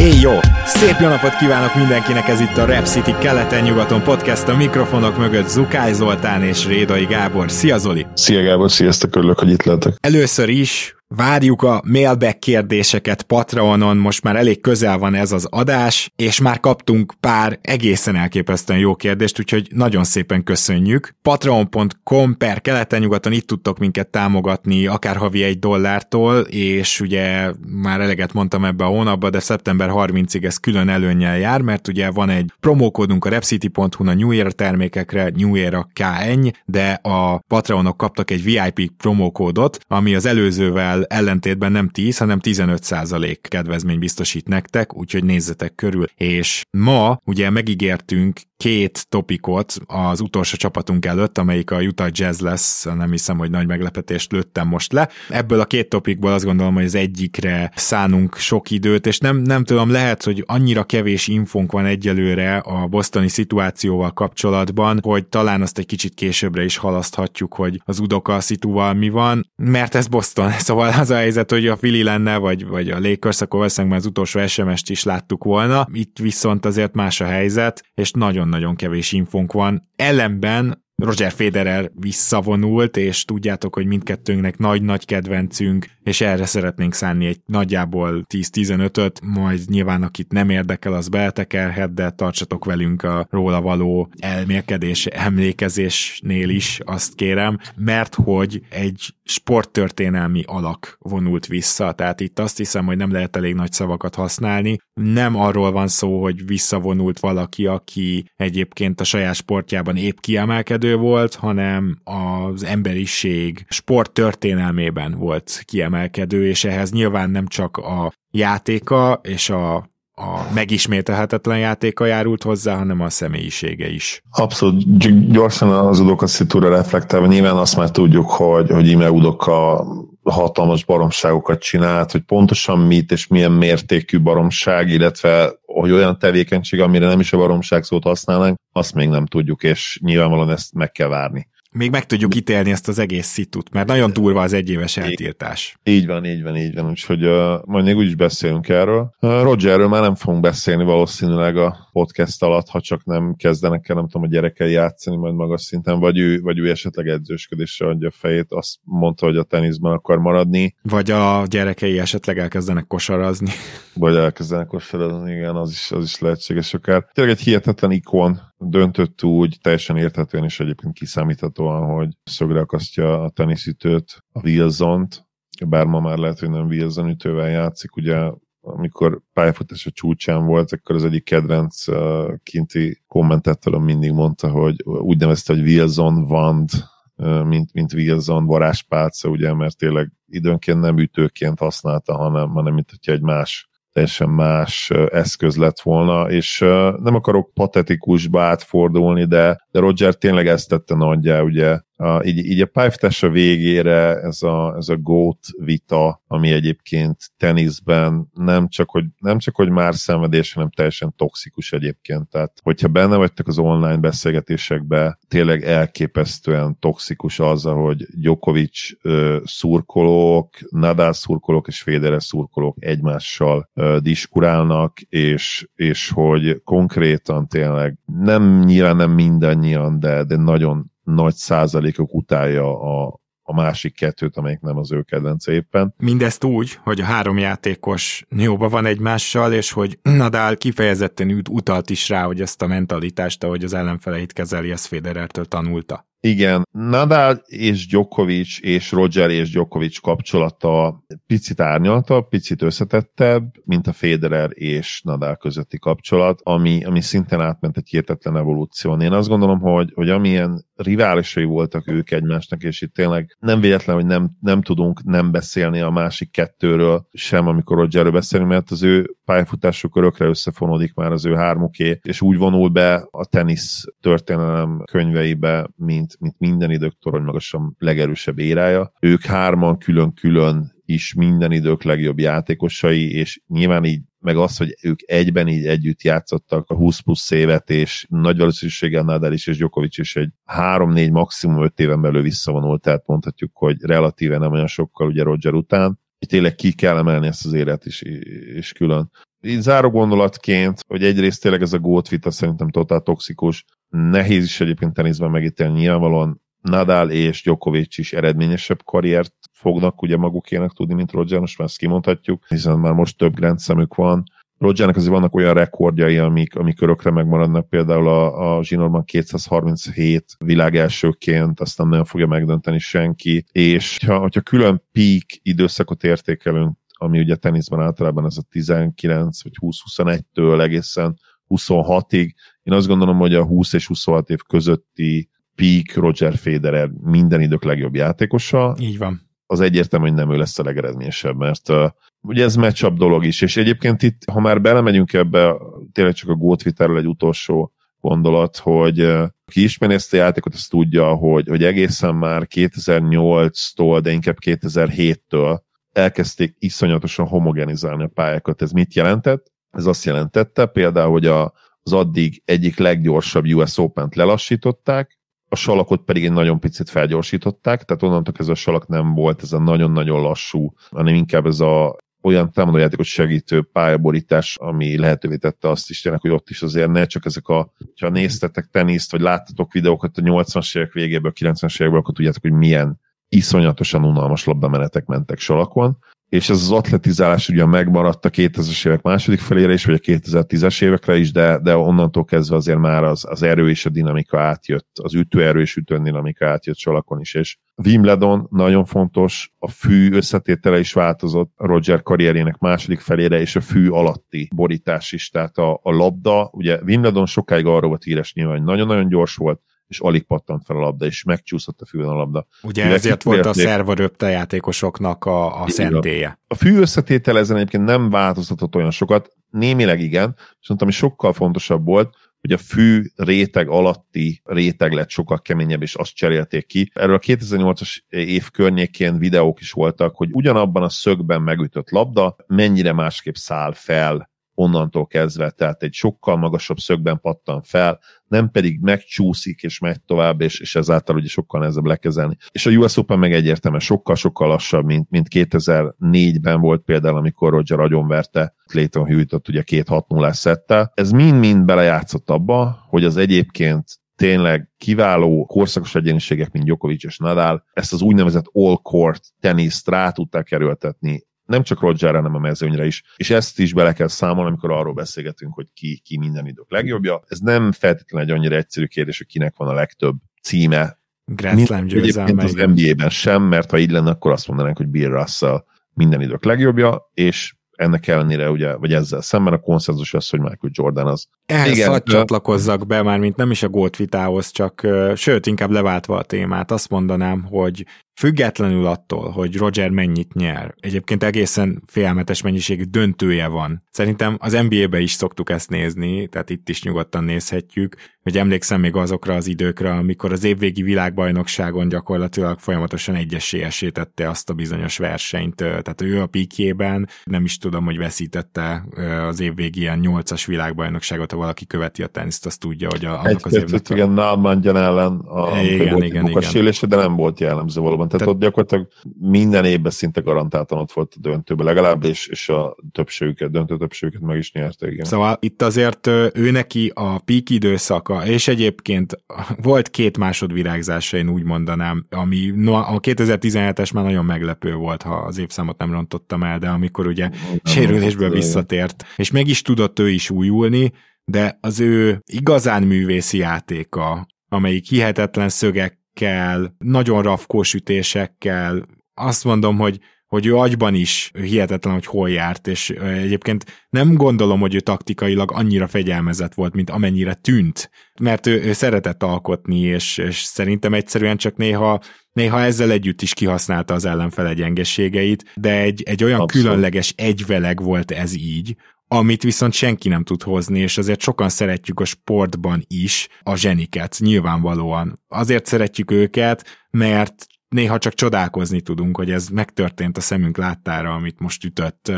Éj jó! Szép jó napot kívánok mindenkinek, ez itt a Rap City keleten-nyugaton podcast, a mikrofonok mögött Zukály Zoltán és Rédai Gábor. Szia Zoli! Szia Gábor, sziasztok, örülök, hogy itt lehetek. Először is Várjuk a mailback kérdéseket Patreonon, most már elég közel van ez az adás, és már kaptunk pár egészen elképesztően jó kérdést, úgyhogy nagyon szépen köszönjük. Patreon.com per keleten-nyugaton itt tudtok minket támogatni, akár havi egy dollártól, és ugye már eleget mondtam ebbe a hónapba, de szeptember 30-ig ez külön előnyel jár, mert ugye van egy promókódunk a repcity.hu a New Year termékekre, New Year a KN, de a Patreonok kaptak egy VIP promókódot, ami az előzővel ellentétben nem 10, hanem 15 százalék kedvezmény biztosít nektek, úgyhogy nézzetek körül. És ma ugye megígértünk két topikot az utolsó csapatunk előtt, amelyik a Utah Jazz lesz, nem hiszem, hogy nagy meglepetést lőttem most le. Ebből a két topikból azt gondolom, hogy az egyikre szánunk sok időt, és nem, nem tudom, lehet, hogy annyira kevés infónk van egyelőre a bostoni szituációval kapcsolatban, hogy talán azt egy kicsit későbbre is halaszthatjuk, hogy az Udoka szituval mi van, mert ez Boston, szóval az a helyzet, hogy a Fili lenne, vagy, vagy a Lakers, akkor valószínűleg már az utolsó SMS-t is láttuk volna, itt viszont azért más a helyzet, és nagyon-nagyon kevés infónk van. Ellenben Roger Federer visszavonult, és tudjátok, hogy mindkettőnknek nagy-nagy kedvencünk, és erre szeretnénk szánni egy nagyjából 10-15-öt, majd nyilván akit nem érdekel, az beletekerhet, de tartsatok velünk a róla való elmélkedés, emlékezésnél is, azt kérem, mert hogy egy sporttörténelmi alak vonult vissza, tehát itt azt hiszem, hogy nem lehet elég nagy szavakat használni. Nem arról van szó, hogy visszavonult valaki, aki egyébként a saját sportjában épp kiemelkedő volt, hanem az emberiség sport történelmében volt kiemelkedő, és ehhez nyilván nem csak a játéka és a a megismételhetetlen játéka járult hozzá, hanem a személyisége is. Abszolút, gyorsan az Udoka szitúra reflektálva, nyilván azt már tudjuk, hogy, hogy ime Udoka hatalmas baromságokat csinált, hogy pontosan mit és milyen mértékű baromság, illetve hogy olyan tevékenység, amire nem is a baromság szót használnánk, azt még nem tudjuk, és nyilvánvalóan ezt meg kell várni még meg tudjuk ítélni ezt az egész szitut, mert nagyon durva az egyéves eltiltás. Így van, így van, így van, úgyhogy uh, majd még úgyis beszélünk erről. Uh, Rogerről már nem fogunk beszélni valószínűleg a podcast alatt, ha csak nem kezdenek el, nem tudom, a gyerekei játszani majd magas szinten, vagy ő, vagy ő esetleg edzősködésre adja a fejét, azt mondta, hogy a teniszben akar maradni. Vagy a gyerekei esetleg elkezdenek kosarazni. Vagy elkezdenek kosarazni, igen, az is, az is lehetséges akár. Tényleg egy hihetetlen ikon, döntött úgy, teljesen érthetően és egyébként kiszámíthatóan, hogy szögre akasztja a teniszütőt, a Wilson-t, bár ma már lehet, hogy nem Wilson ütővel játszik, ugye amikor pályafutás a csúcsán volt, akkor az egyik kedvenc uh, kinti kommentátorom mindig mondta, hogy úgy nevezte, hogy Wilson Wand, uh, mint, mint Wilson varázspálca, ugye, mert tényleg időnként nem ütőként használta, hanem, hanem mint hogyha egy más teljesen más eszköz lett volna, és nem akarok patetikusba átfordulni, de, de Roger tényleg ezt tette nagyjá, ugye a, így, így a pályafutása végére ez a, ez a GOAT vita, ami egyébként teniszben nem csak, hogy, nem csak, hogy már szenvedés, hanem teljesen toxikus egyébként. Tehát, hogyha benne vagytok az online beszélgetésekbe, tényleg elképesztően toxikus az, hogy Djokovic uh, szurkolók, Nadal szurkolók és Federer szurkolók egymással uh, diskurálnak, és, és hogy konkrétan tényleg nem nyilván nem mindannyian, de, de nagyon nagy százalékok utálja a, a másik kettőt, amelyik nem az ő kedvence éppen. Mindezt úgy, hogy a három játékos jóba van egymással, és hogy Nadal kifejezetten utalt is rá, hogy ezt a mentalitást, ahogy az ellenfeleit kezeli, ezt Federertől tanulta. Igen, Nadal és Djokovic és Roger és Djokovic kapcsolata picit árnyalta, picit összetettebb, mint a Federer és Nadal közötti kapcsolat, ami, ami szintén átment egy hihetetlen evolúción. Én azt gondolom, hogy, hogy amilyen riválisai voltak ők egymásnak, és itt tényleg nem véletlen, hogy nem, nem tudunk nem beszélni a másik kettőről sem, amikor Rogerről beszélünk, mert az ő pályafutásuk örökre összefonódik már az ő hármuké, és úgy vonul be a tenisz történelem könyveibe, mint mint, mint minden idők torony magasan legerősebb érája. Ők hárman külön-külön is minden idők legjobb játékosai, és nyilván így meg az, hogy ők egyben így együtt játszottak a 20 plusz évet, és nagy valószínűséggel Nadal is és Djokovic is egy 3-4, maximum 5 éven belül visszavonult, tehát mondhatjuk, hogy relatíve nem olyan sokkal ugye Roger után. Itt tényleg ki kell emelni ezt az élet is, és külön. Így záró gondolatként, hogy egyrészt tényleg ez a gót vita szerintem totál toxikus, nehéz is egyébként teniszben megítélni nyilvánvalóan, Nadal és Djokovic is eredményesebb karriert fognak ugye magukének tudni, mint Roger, most már ezt kimondhatjuk, hiszen már most több Grand szemük van. Rogernek azért vannak olyan rekordjai, amik, amik örökre megmaradnak, például a, a Zsinórban 237 világelsőként, azt nem nagyon fogja megdönteni senki, és ha, hogyha külön peak időszakot értékelünk, ami ugye teniszben általában ez a 19 vagy 20-21-től egészen 26-ig, én azt gondolom, hogy a 20 és 26 év közötti peak Roger Federer minden idők legjobb játékosa. Így van. Az egyértelmű, hogy nem ő lesz a legeredményesebb, mert uh, ugye ez matchup dolog is, és egyébként itt, ha már belemegyünk ebbe, tényleg csak a Gótvitáról egy utolsó gondolat, hogy uh, ki ismeri ezt a játékot, az tudja, hogy, hogy egészen már 2008-tól, de inkább 2007-től elkezdték iszonyatosan homogenizálni a pályákat. Ez mit jelentett? Ez azt jelentette például, hogy a, az addig egyik leggyorsabb US Open-t lelassították, a salakot pedig egy nagyon picit felgyorsították, tehát onnantól ez a salak nem volt ez a nagyon-nagyon lassú, hanem inkább ez a olyan támadójátékot segítő pályaborítás, ami lehetővé tette azt is tényleg, hogy ott is azért ne csak ezek a, ha néztetek teniszt, vagy láttatok videókat a 80-as évek végéből, 90-as évekből, akkor tudjátok, hogy milyen iszonyatosan unalmas labdamenetek mentek salakon, és ez az atletizálás ugye megmaradt a 2000-es évek második felére is, vagy a 2010-es évekre is, de, de onnantól kezdve azért már az, az erő és a dinamika átjött, az ütőerő és ütőn dinamika átjött salakon is, és Wimbledon nagyon fontos, a fű összetétele is változott Roger karrierének második felére, és a fű alatti borítás is, tehát a, a labda, ugye Wimbledon sokáig arról volt híres nyilván, hogy nagyon-nagyon gyors volt, és alig pattant fel a labda, és megcsúszott a fűn a labda. Ugye Ugye ezért volt a szervaröpte játékosoknak a, a szentélye. A fű összetétel ezen egyébként nem változtatott olyan sokat, némileg igen, viszont ami sokkal fontosabb volt, hogy a fű réteg alatti réteg lett sokkal keményebb, és azt cserélték ki. Erről a 2008-as év környékén videók is voltak, hogy ugyanabban a szögben megütött labda mennyire másképp száll fel onnantól kezdve, tehát egy sokkal magasabb szögben pattan fel, nem pedig megcsúszik és megy tovább, és, és ezáltal ugye sokkal nehezebb lekezelni. És a US Open meg egyértelműen sokkal-sokkal lassabb, mint, mint 2004-ben volt például, amikor Roger agyonverte Clayton Hewitt-ot ugye két 6 0 szettel. Ez mind-mind belejátszott abba, hogy az egyébként tényleg kiváló korszakos egyéniségek, mint Djokovic és Nadal, ezt az úgynevezett all-court teniszt rá tudták erőltetni nem csak Roger, hanem a mezőnyre is. És ezt is bele kell számolni, amikor arról beszélgetünk, hogy ki, ki minden idők legjobbja. Ez nem feltétlenül egy annyira egyszerű kérdés, hogy kinek van a legtöbb címe. Grand Slam győzelme. az NBA-ben sem, mert ha így lenne, akkor azt mondanánk, hogy Bill Russell minden idők legjobbja, és ennek ellenére, ugye, vagy ezzel szemben a konszenzus az, hogy Michael Jordan az. Ehhez hadd csatlakozzak be, már mint nem is a Gold vitához, csak sőt, inkább leváltva a témát, azt mondanám, hogy Függetlenül attól, hogy Roger mennyit nyer, egyébként egészen félmetes mennyiségű döntője van. Szerintem az NBA-be is szoktuk ezt nézni, tehát itt is nyugodtan nézhetjük, hogy emlékszem még azokra az időkre, amikor az évvégi világbajnokságon gyakorlatilag folyamatosan egyessélyesé tette azt a bizonyos versenyt, tehát ő a pikjében, nem is tudom, hogy veszítette az évvégi ilyen nyolcas világbajnokságot, ha valaki követi a teniszt, azt tudja, hogy a, annak az évnek... Igen, Nálmán ellen a igen, igen, igen. de nem volt jellemző valóban tehát, Tehát ott gyakorlatilag minden évben szinte garantáltan ott volt a döntőben legalábbis, és a többségüket, döntő többségüket meg is nyerte, igen. Szóval itt azért ő neki a peak időszaka, és egyébként volt két másodvirágzása, én úgy mondanám, ami no, a 2017-es már nagyon meglepő volt, ha az évszámot nem rontottam el, de amikor ugye nem sérülésből visszatért, és meg is tudott ő is újulni, de az ő igazán művészi játéka, amelyik hihetetlen szögek ütésekkel, nagyon rafkós ütésekkel, azt mondom, hogy hogy ő agyban is hihetetlen, hogy hol járt, és egyébként nem gondolom, hogy ő taktikailag annyira fegyelmezett volt, mint amennyire tűnt, mert ő, ő szeretett alkotni, és, és szerintem egyszerűen csak néha, néha ezzel együtt is kihasználta az ellenfele gyengeségeit, de egy, egy olyan Abszolút. különleges egyveleg volt ez így, amit viszont senki nem tud hozni, és azért sokan szeretjük a sportban is a zseniket, nyilvánvalóan. Azért szeretjük őket, mert néha csak csodálkozni tudunk, hogy ez megtörtént a szemünk láttára, amit most ütött,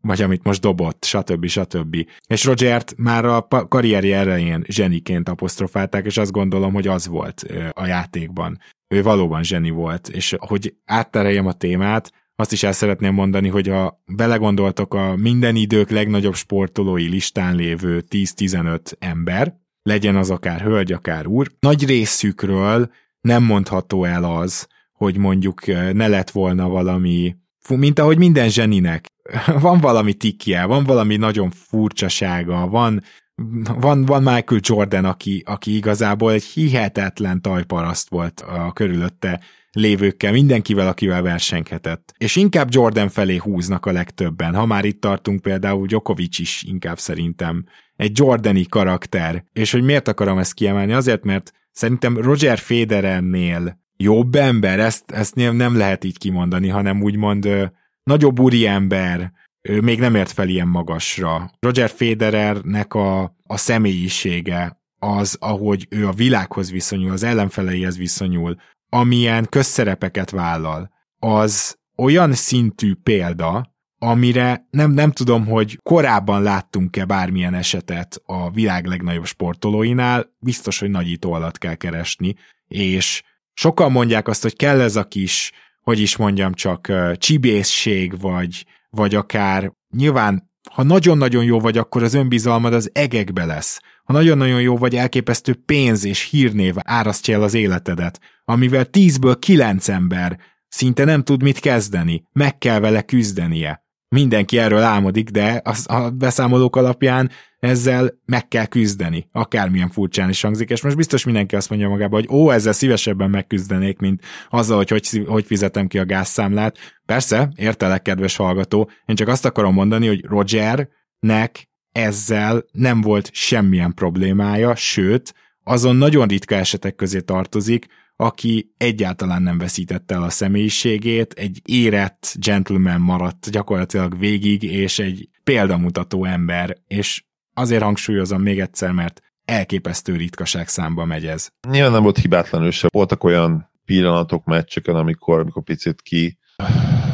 vagy amit most dobott, stb. stb. És Rogert már a karrierje elején zseniként apostrofálták, és azt gondolom, hogy az volt a játékban. Ő valóban zseni volt, és hogy áttereljem a témát, azt is el szeretném mondani, hogy ha belegondoltok a minden idők legnagyobb sportolói listán lévő 10-15 ember, legyen az akár hölgy, akár úr, nagy részükről nem mondható el az, hogy mondjuk ne lett volna valami, mint ahogy minden zseninek, van valami tikje, van valami nagyon furcsasága, van, van, van Michael Jordan, aki, aki igazából egy hihetetlen tajparaszt volt a körülötte lévőkkel, mindenkivel, akivel versenyhetett. És inkább Jordan felé húznak a legtöbben. Ha már itt tartunk, például Djokovic is inkább szerintem egy Jordani karakter. És hogy miért akarom ezt kiemelni? Azért, mert szerintem Roger Federernél jobb ember, ezt, ezt nem lehet így kimondani, hanem úgymond ö, nagyobb úri ember, ő még nem ért fel ilyen magasra. Roger Federernek a, a személyisége, az, ahogy ő a világhoz viszonyul, az ellenfeleihez viszonyul, amilyen közszerepeket vállal, az olyan szintű példa, amire nem, nem tudom, hogy korábban láttunk-e bármilyen esetet a világ legnagyobb sportolóinál, biztos, hogy nagyító alatt kell keresni, és sokan mondják azt, hogy kell ez a kis, hogy is mondjam csak, csibészség, vagy, vagy akár nyilván, ha nagyon-nagyon jó vagy, akkor az önbizalmad az egekbe lesz. Ha nagyon-nagyon jó vagy, elképesztő pénz és hírnév árasztja el az életedet, amivel tízből kilenc ember szinte nem tud mit kezdeni, meg kell vele küzdenie. Mindenki erről álmodik, de az, a beszámolók alapján ezzel meg kell küzdeni, akármilyen furcsán is hangzik, és most biztos mindenki azt mondja magába, hogy ó, ezzel szívesebben megküzdenék, mint azzal, hogy hogy, hogy fizetem ki a gázszámlát. Persze, értelek, kedves hallgató, én csak azt akarom mondani, hogy Rogernek ezzel nem volt semmilyen problémája, sőt, azon nagyon ritka esetek közé tartozik, aki egyáltalán nem veszítette el a személyiségét, egy érett gentleman maradt gyakorlatilag végig, és egy példamutató ember, és azért hangsúlyozom még egyszer, mert elképesztő ritkaság számba megy ez. Nyilván nem volt hibátlan ő sem. Voltak olyan pillanatok meccseken, amikor, amikor picit ki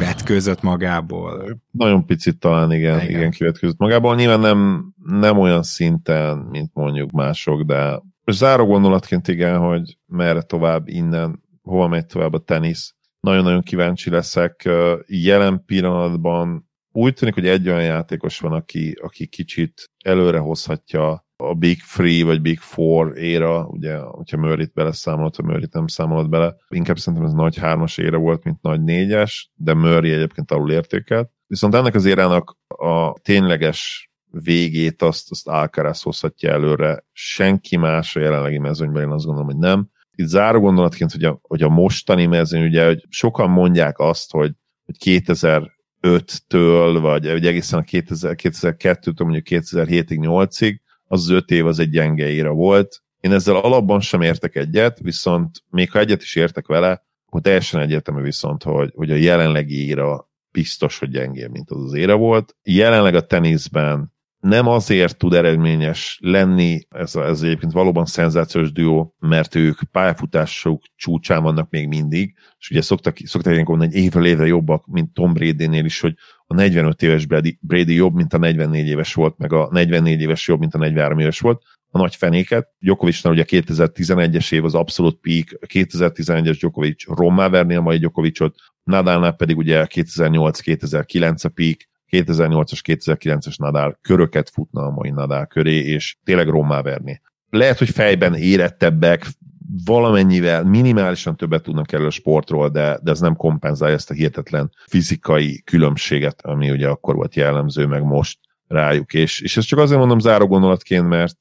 vetkőzött magából. Nagyon picit talán igen, igen, igen kivetkőzött magából. Nyilván nem, nem olyan szinten, mint mondjuk mások, de záró gondolatként igen, hogy merre tovább innen, hova megy tovább a tenisz. Nagyon-nagyon kíváncsi leszek. Jelen pillanatban úgy tűnik, hogy egy olyan játékos van, aki, aki kicsit előre hozhatja a Big Three vagy Big Four éra, ugye, hogyha Murray-t beleszámolt, ha murray nem számolt bele, inkább szerintem ez nagy hármas éra volt, mint nagy négyes, de Murray egyébként alul értékelt. Viszont ennek az érának a tényleges végét azt, azt Alcaraz hozhatja előre. Senki más a jelenlegi mezőnyben, én azt gondolom, hogy nem. Itt záró gondolatként, hogy a, hogy a mostani mezőny, ugye, hogy sokan mondják azt, hogy, hogy 2005-től, vagy, vagy egészen a 2000, 2002-től mondjuk 2007-ig, 8-ig, az az öt év az egy gyenge éra volt. Én ezzel alapban sem értek egyet, viszont még ha egyet is értek vele, akkor teljesen egyértelmű viszont, hogy, hogy a jelenlegi éra biztos, hogy gyengébb, mint az az éra volt. Jelenleg a teniszben nem azért tud eredményes lenni, ez, ez egyébként valóban szenzációs duó, mert ők pályafutások csúcsán vannak még mindig, és ugye szoktak, szoktak ilyenkor mondani, hogy évről évre jobbak, mint Tom Brady-nél is, hogy a 45 éves Brady, Brady jobb, mint a 44 éves volt, meg a 44 éves jobb, mint a 43 éves volt, a nagy fenéket. Djokovicnál ugye 2011-es év az abszolút peak, 2011-es Djokovic rommá verni a mai Djokovicot, Nadalnál pedig ugye 2008-2009 a peak, 2008-as, 2009-es Nadal köröket futna a mai Nadal köré, és tényleg rommá verni. Lehet, hogy fejben érettebbek, valamennyivel, minimálisan többet tudnak erről a sportról, de, de ez nem kompenzálja ezt a hihetetlen fizikai különbséget, ami ugye akkor volt jellemző, meg most rájuk. És, és ezt csak azért mondom záró gondolatként, mert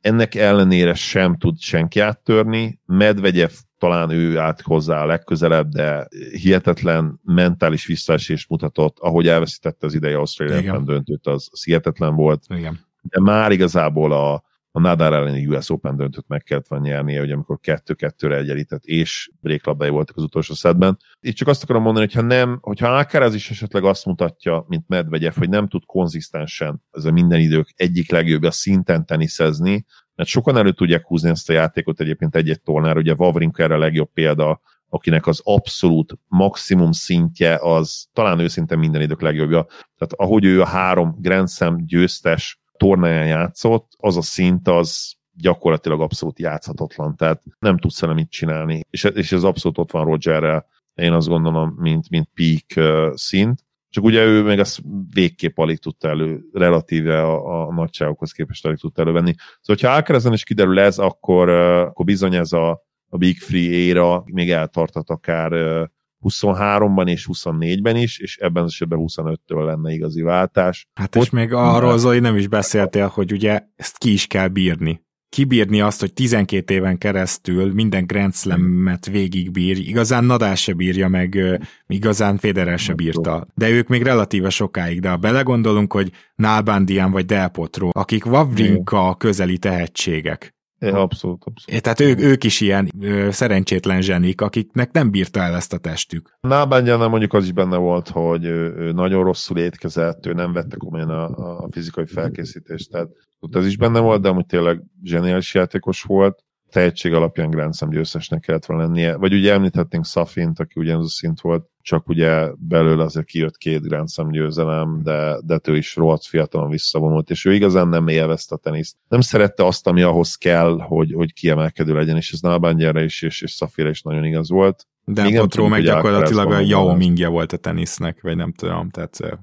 ennek ellenére sem tud senki áttörni. Medvegyev talán ő állt hozzá a legközelebb, de hihetetlen mentális visszaesést mutatott, ahogy elveszítette az ideje Ausztráliában döntőt, az, az hihetetlen volt. Igen. De már igazából a, a Nadal elleni US Open döntőt meg kellett volna nyernie, hogy amikor kettő-kettőre egyenlített, és bréklabdai voltak az utolsó szedben. Itt csak azt akarom mondani, hogy ha nem, hogyha Alcaraz is esetleg azt mutatja, mint Medvegyev, hogy nem tud konzisztensen ez a minden idők egyik legjobb a szinten teniszezni, mert sokan elő tudják húzni ezt a játékot egyébként egy-egy tornára, ugye Wawrinka erre a legjobb példa, akinek az abszolút maximum szintje az talán őszintén minden idők legjobbja. Tehát ahogy ő a három Grand Slam győztes tornáján játszott, az a szint az gyakorlatilag abszolút játszhatatlan, tehát nem tudsz vele mit csinálni. És, és ez abszolút ott van Rogerrel, én azt gondolom, mint, mint peak szint. Csak ugye ő meg ezt végképp alig tudta elő, relatíve a, a nagyságokhoz képest alig tudta elővenni. Szóval, hogyha Alcarazen is kiderül ez, akkor, akkor bizony ez a, a Big Free éra még eltartat akár uh, 23-ban és 24-ben is, és ebben az esetben 25-től lenne igazi váltás. Hát Ott és még arról, Zoli, nem is beszéltél, hogy ugye ezt ki is kell bírni. Kibírni azt, hogy 12 éven keresztül minden Grand Slam-et végigbír, igazán Nadal se bírja, meg igazán Federer se bírta. De ők még relatíve sokáig, de ha belegondolunk, hogy Nalbandian vagy Del Potro, akik Wawrinka közeli tehetségek, abszolút, abszolút. Tehát ők, ők is ilyen ö, szerencsétlen zsenik, akiknek nem bírta el ezt a testük. Nábángyánál mondjuk az is benne volt, hogy ő, ő nagyon rosszul étkezett, ő nem vette komolyan a, a fizikai felkészítést, tehát ott ez is benne volt, de amúgy tényleg zseniális játékos volt tehetség alapján Grand Slam győztesnek kellett volna lennie. Vagy ugye említhetnénk Safint, aki ugyanaz a szint volt, csak ugye belőle azért kijött két Grand Slam győzelem, de, de ő is rohadt fiatalon visszavonult, és ő igazán nem élvezte a teniszt. Nem szerette azt, ami ahhoz kell, hogy, hogy kiemelkedő legyen, és ez Nalbangyerre is, és, és Safira is nagyon igaz volt. De Még Potró meg gyakorlatilag a Yao Mingja volt a tenisznek, vagy nem tudom, tehát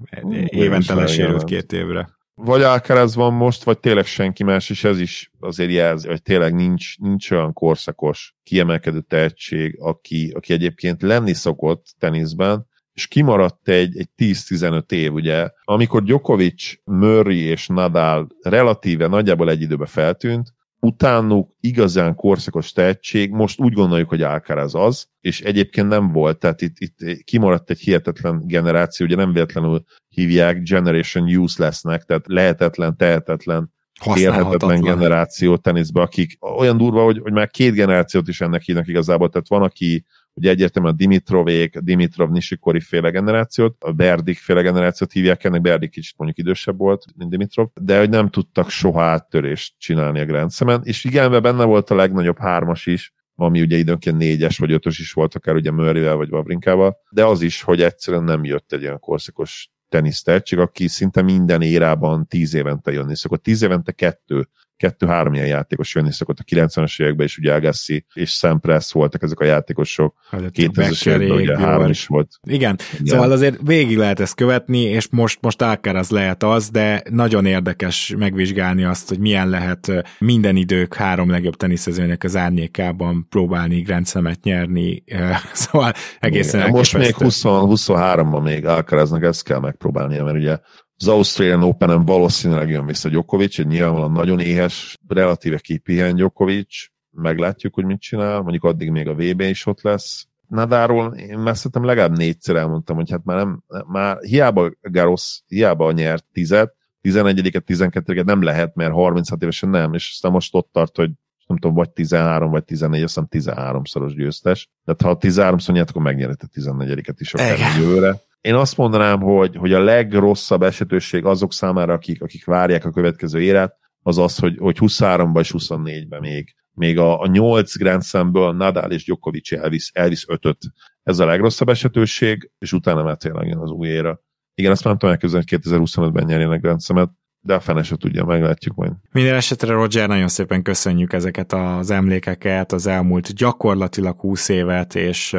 évente lesérült két évre vagy Alcaraz van most, vagy tényleg senki más, és ez is azért jelzi, hogy tényleg nincs, nincs olyan korszakos, kiemelkedő tehetség, aki, aki egyébként lenni szokott teniszben, és kimaradt egy, egy 10-15 év, ugye, amikor Djokovic, Murray és Nadal relatíve nagyjából egy időben feltűnt, utánuk igazán korszakos tehetség, most úgy gondoljuk, hogy Alcaraz az, és egyébként nem volt, tehát itt, itt kimaradt egy hihetetlen generáció, ugye nem véletlenül hívják Generation Uselessnek, tehát lehetetlen, tehetetlen, érhetetlen generáció teniszbe, akik olyan durva, hogy, hogy már két generációt is ennek hívnak igazából, tehát van, aki Ugye egyértelműen a Dimitrovék, Dimitrov Nishikori féle generációt, a Berdik féle generációt hívják ennek, Berdik kicsit mondjuk idősebb volt, mint Dimitrov, de hogy nem tudtak soha áttörést csinálni a Grand Slam-en, és igen, benne volt a legnagyobb hármas is, ami ugye időnként négyes vagy ötös is volt, akár ugye Murrayvel vagy Vavrinkával, de az is, hogy egyszerűen nem jött egy ilyen korszakos tenisztehetség, aki szinte minden érában tíz évente jönni szokott. Tíz évente kettő kettő-három ilyen játékos jönni szokott a 90-es években, és ugye Agassi és Sampras voltak ezek a játékosok. 2000-es években ugye három is volt. Igen. Igen, szóval azért végig lehet ezt követni, és most, most akár az lehet az, de nagyon érdekes megvizsgálni azt, hogy milyen lehet minden idők három legjobb teniszezőnek az árnyékában próbálni Grand nyerni. Szóval egészen Igen, Most még 20, 23-ban még Alcaraznak ezt kell megpróbálnia, mert ugye az Australian Open-en valószínűleg jön vissza Djokovic, egy nyilvánvalóan nagyon éhes, relatíve kipihen Djokovic, meglátjuk, hogy mit csinál, mondjuk addig még a VB is ott lesz. Nadáról én már szerintem legalább négyszer elmondtam, hogy hát már nem, már hiába Garosz, hiába nyert tizet, 11-et, 12-et nem lehet, mert 36 évesen nem, és aztán most ott tart, hogy nem tudom, vagy 13, vagy 14, azt hiszem 13-szoros győztes. Tehát ha 13-szor nyert, akkor megnyerhet a 14-et is akár jövőre én azt mondanám, hogy, hogy a legrosszabb esetőség azok számára, akik, akik várják a következő éret, az az, hogy, hogy 23-ban és 24-ben még, még a, a 8 Grand Slamből Nadal és Djokovic elvisz, elvisz 5 Ez a legrosszabb esetőség, és utána már tényleg jön az új éra. Igen, azt már nem tudom elképzelni, hogy 2025-ben nyerjenek Grand Slam-et, de a fene se tudja, meglátjuk majd. Minden esetre, Roger, nagyon szépen köszönjük ezeket az emlékeket, az elmúlt gyakorlatilag 20 évet, és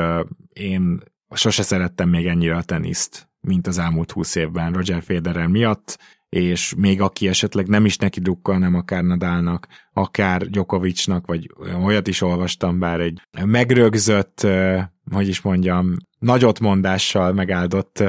én sose szerettem még ennyire a teniszt, mint az elmúlt húsz évben Roger Federer miatt, és még aki esetleg nem is neki drukkal, nem akár Nadalnak, akár Djokovicnak, vagy olyat is olvastam, bár egy megrögzött, hogy is mondjam, nagyot mondással megáldott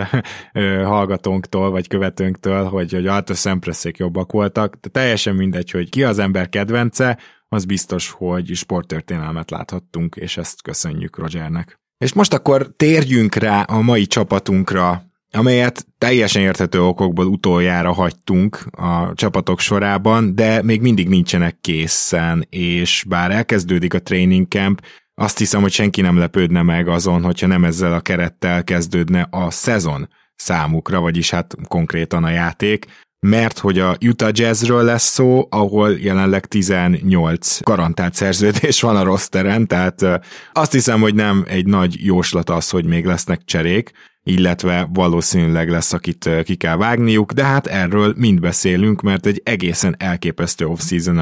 hallgatónktól, vagy követőnktől, hogy, hogy Alto Szempreszék jobbak voltak, de teljesen mindegy, hogy ki az ember kedvence, az biztos, hogy sporttörténelmet láthattunk, és ezt köszönjük Rogernek. És most akkor térjünk rá a mai csapatunkra. amelyet teljesen érthető okokból utoljára hagytunk a csapatok sorában, de még mindig nincsenek készen, és bár elkezdődik a training camp, azt hiszem, hogy senki nem lepődne meg azon, hogyha nem ezzel a kerettel kezdődne a szezon számukra, vagyis hát konkrétan a játék, mert hogy a Utah Jazzről lesz szó, ahol jelenleg 18 garantált szerződés van a rosteren, tehát azt hiszem, hogy nem egy nagy jóslat az, hogy még lesznek cserék, illetve valószínűleg lesz, akit ki kell vágniuk, de hát erről mind beszélünk, mert egy egészen elképesztő off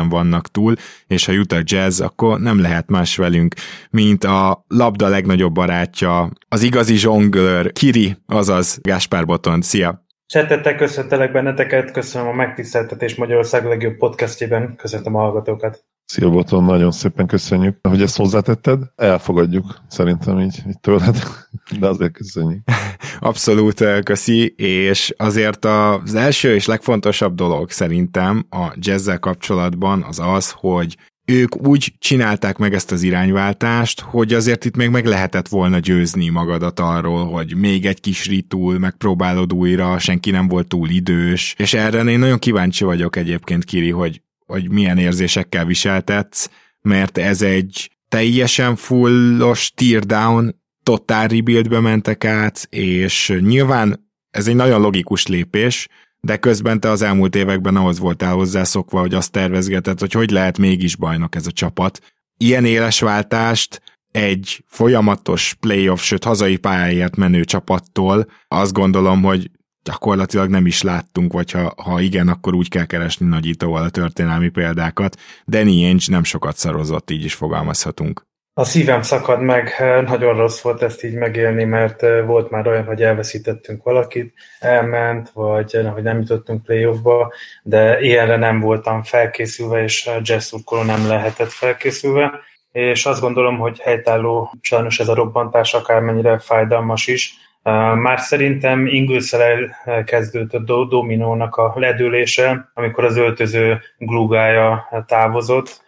vannak túl, és ha Utah Jazz, akkor nem lehet más velünk, mint a labda legnagyobb barátja, az igazi zsonglőr, Kiri, azaz Gáspár Boton. Szia! Csetettek, köszöntelek benneteket, köszönöm a megtiszteltetés Magyarország legjobb podcastjében, köszöntöm a hallgatókat. Szia Boton, nagyon szépen köszönjük, hogy ezt hozzátetted. Elfogadjuk szerintem így, így tőled, de azért köszönjük. Abszolút eh, köszi, és azért az első és legfontosabb dolog szerintem a jazzzel kapcsolatban az az, hogy ők úgy csinálták meg ezt az irányváltást, hogy azért itt még meg lehetett volna győzni magadat arról, hogy még egy kis ritúl, megpróbálod újra, senki nem volt túl idős, és erre én nagyon kíváncsi vagyok egyébként, Kiri, hogy, hogy milyen érzésekkel viseltetsz, mert ez egy teljesen fullos teardown, totál rebuildbe mentek át, és nyilván ez egy nagyon logikus lépés, de közben te az elmúlt években ahhoz voltál hozzászokva, hogy azt tervezgeted, hogy hogy lehet mégis bajnok ez a csapat. Ilyen éles váltást egy folyamatos playoff, sőt hazai pályáért menő csapattól azt gondolom, hogy gyakorlatilag nem is láttunk, vagy ha, ha igen, akkor úgy kell keresni nagyítóval a történelmi példákat. Danny Ainge nem sokat szarozott, így is fogalmazhatunk. A szívem szakad meg, nagyon rossz volt ezt így megélni, mert volt már olyan, hogy elveszítettünk valakit, elment, vagy hogy nem jutottunk playoffba, de ilyenre nem voltam felkészülve, és jazz szurkoló nem lehetett felkészülve, és azt gondolom, hogy helytálló sajnos ez a robbantás akármennyire fájdalmas is. Már szerintem Ingülszel kezdődött a dominónak a ledülése, amikor az öltöző glugája távozott,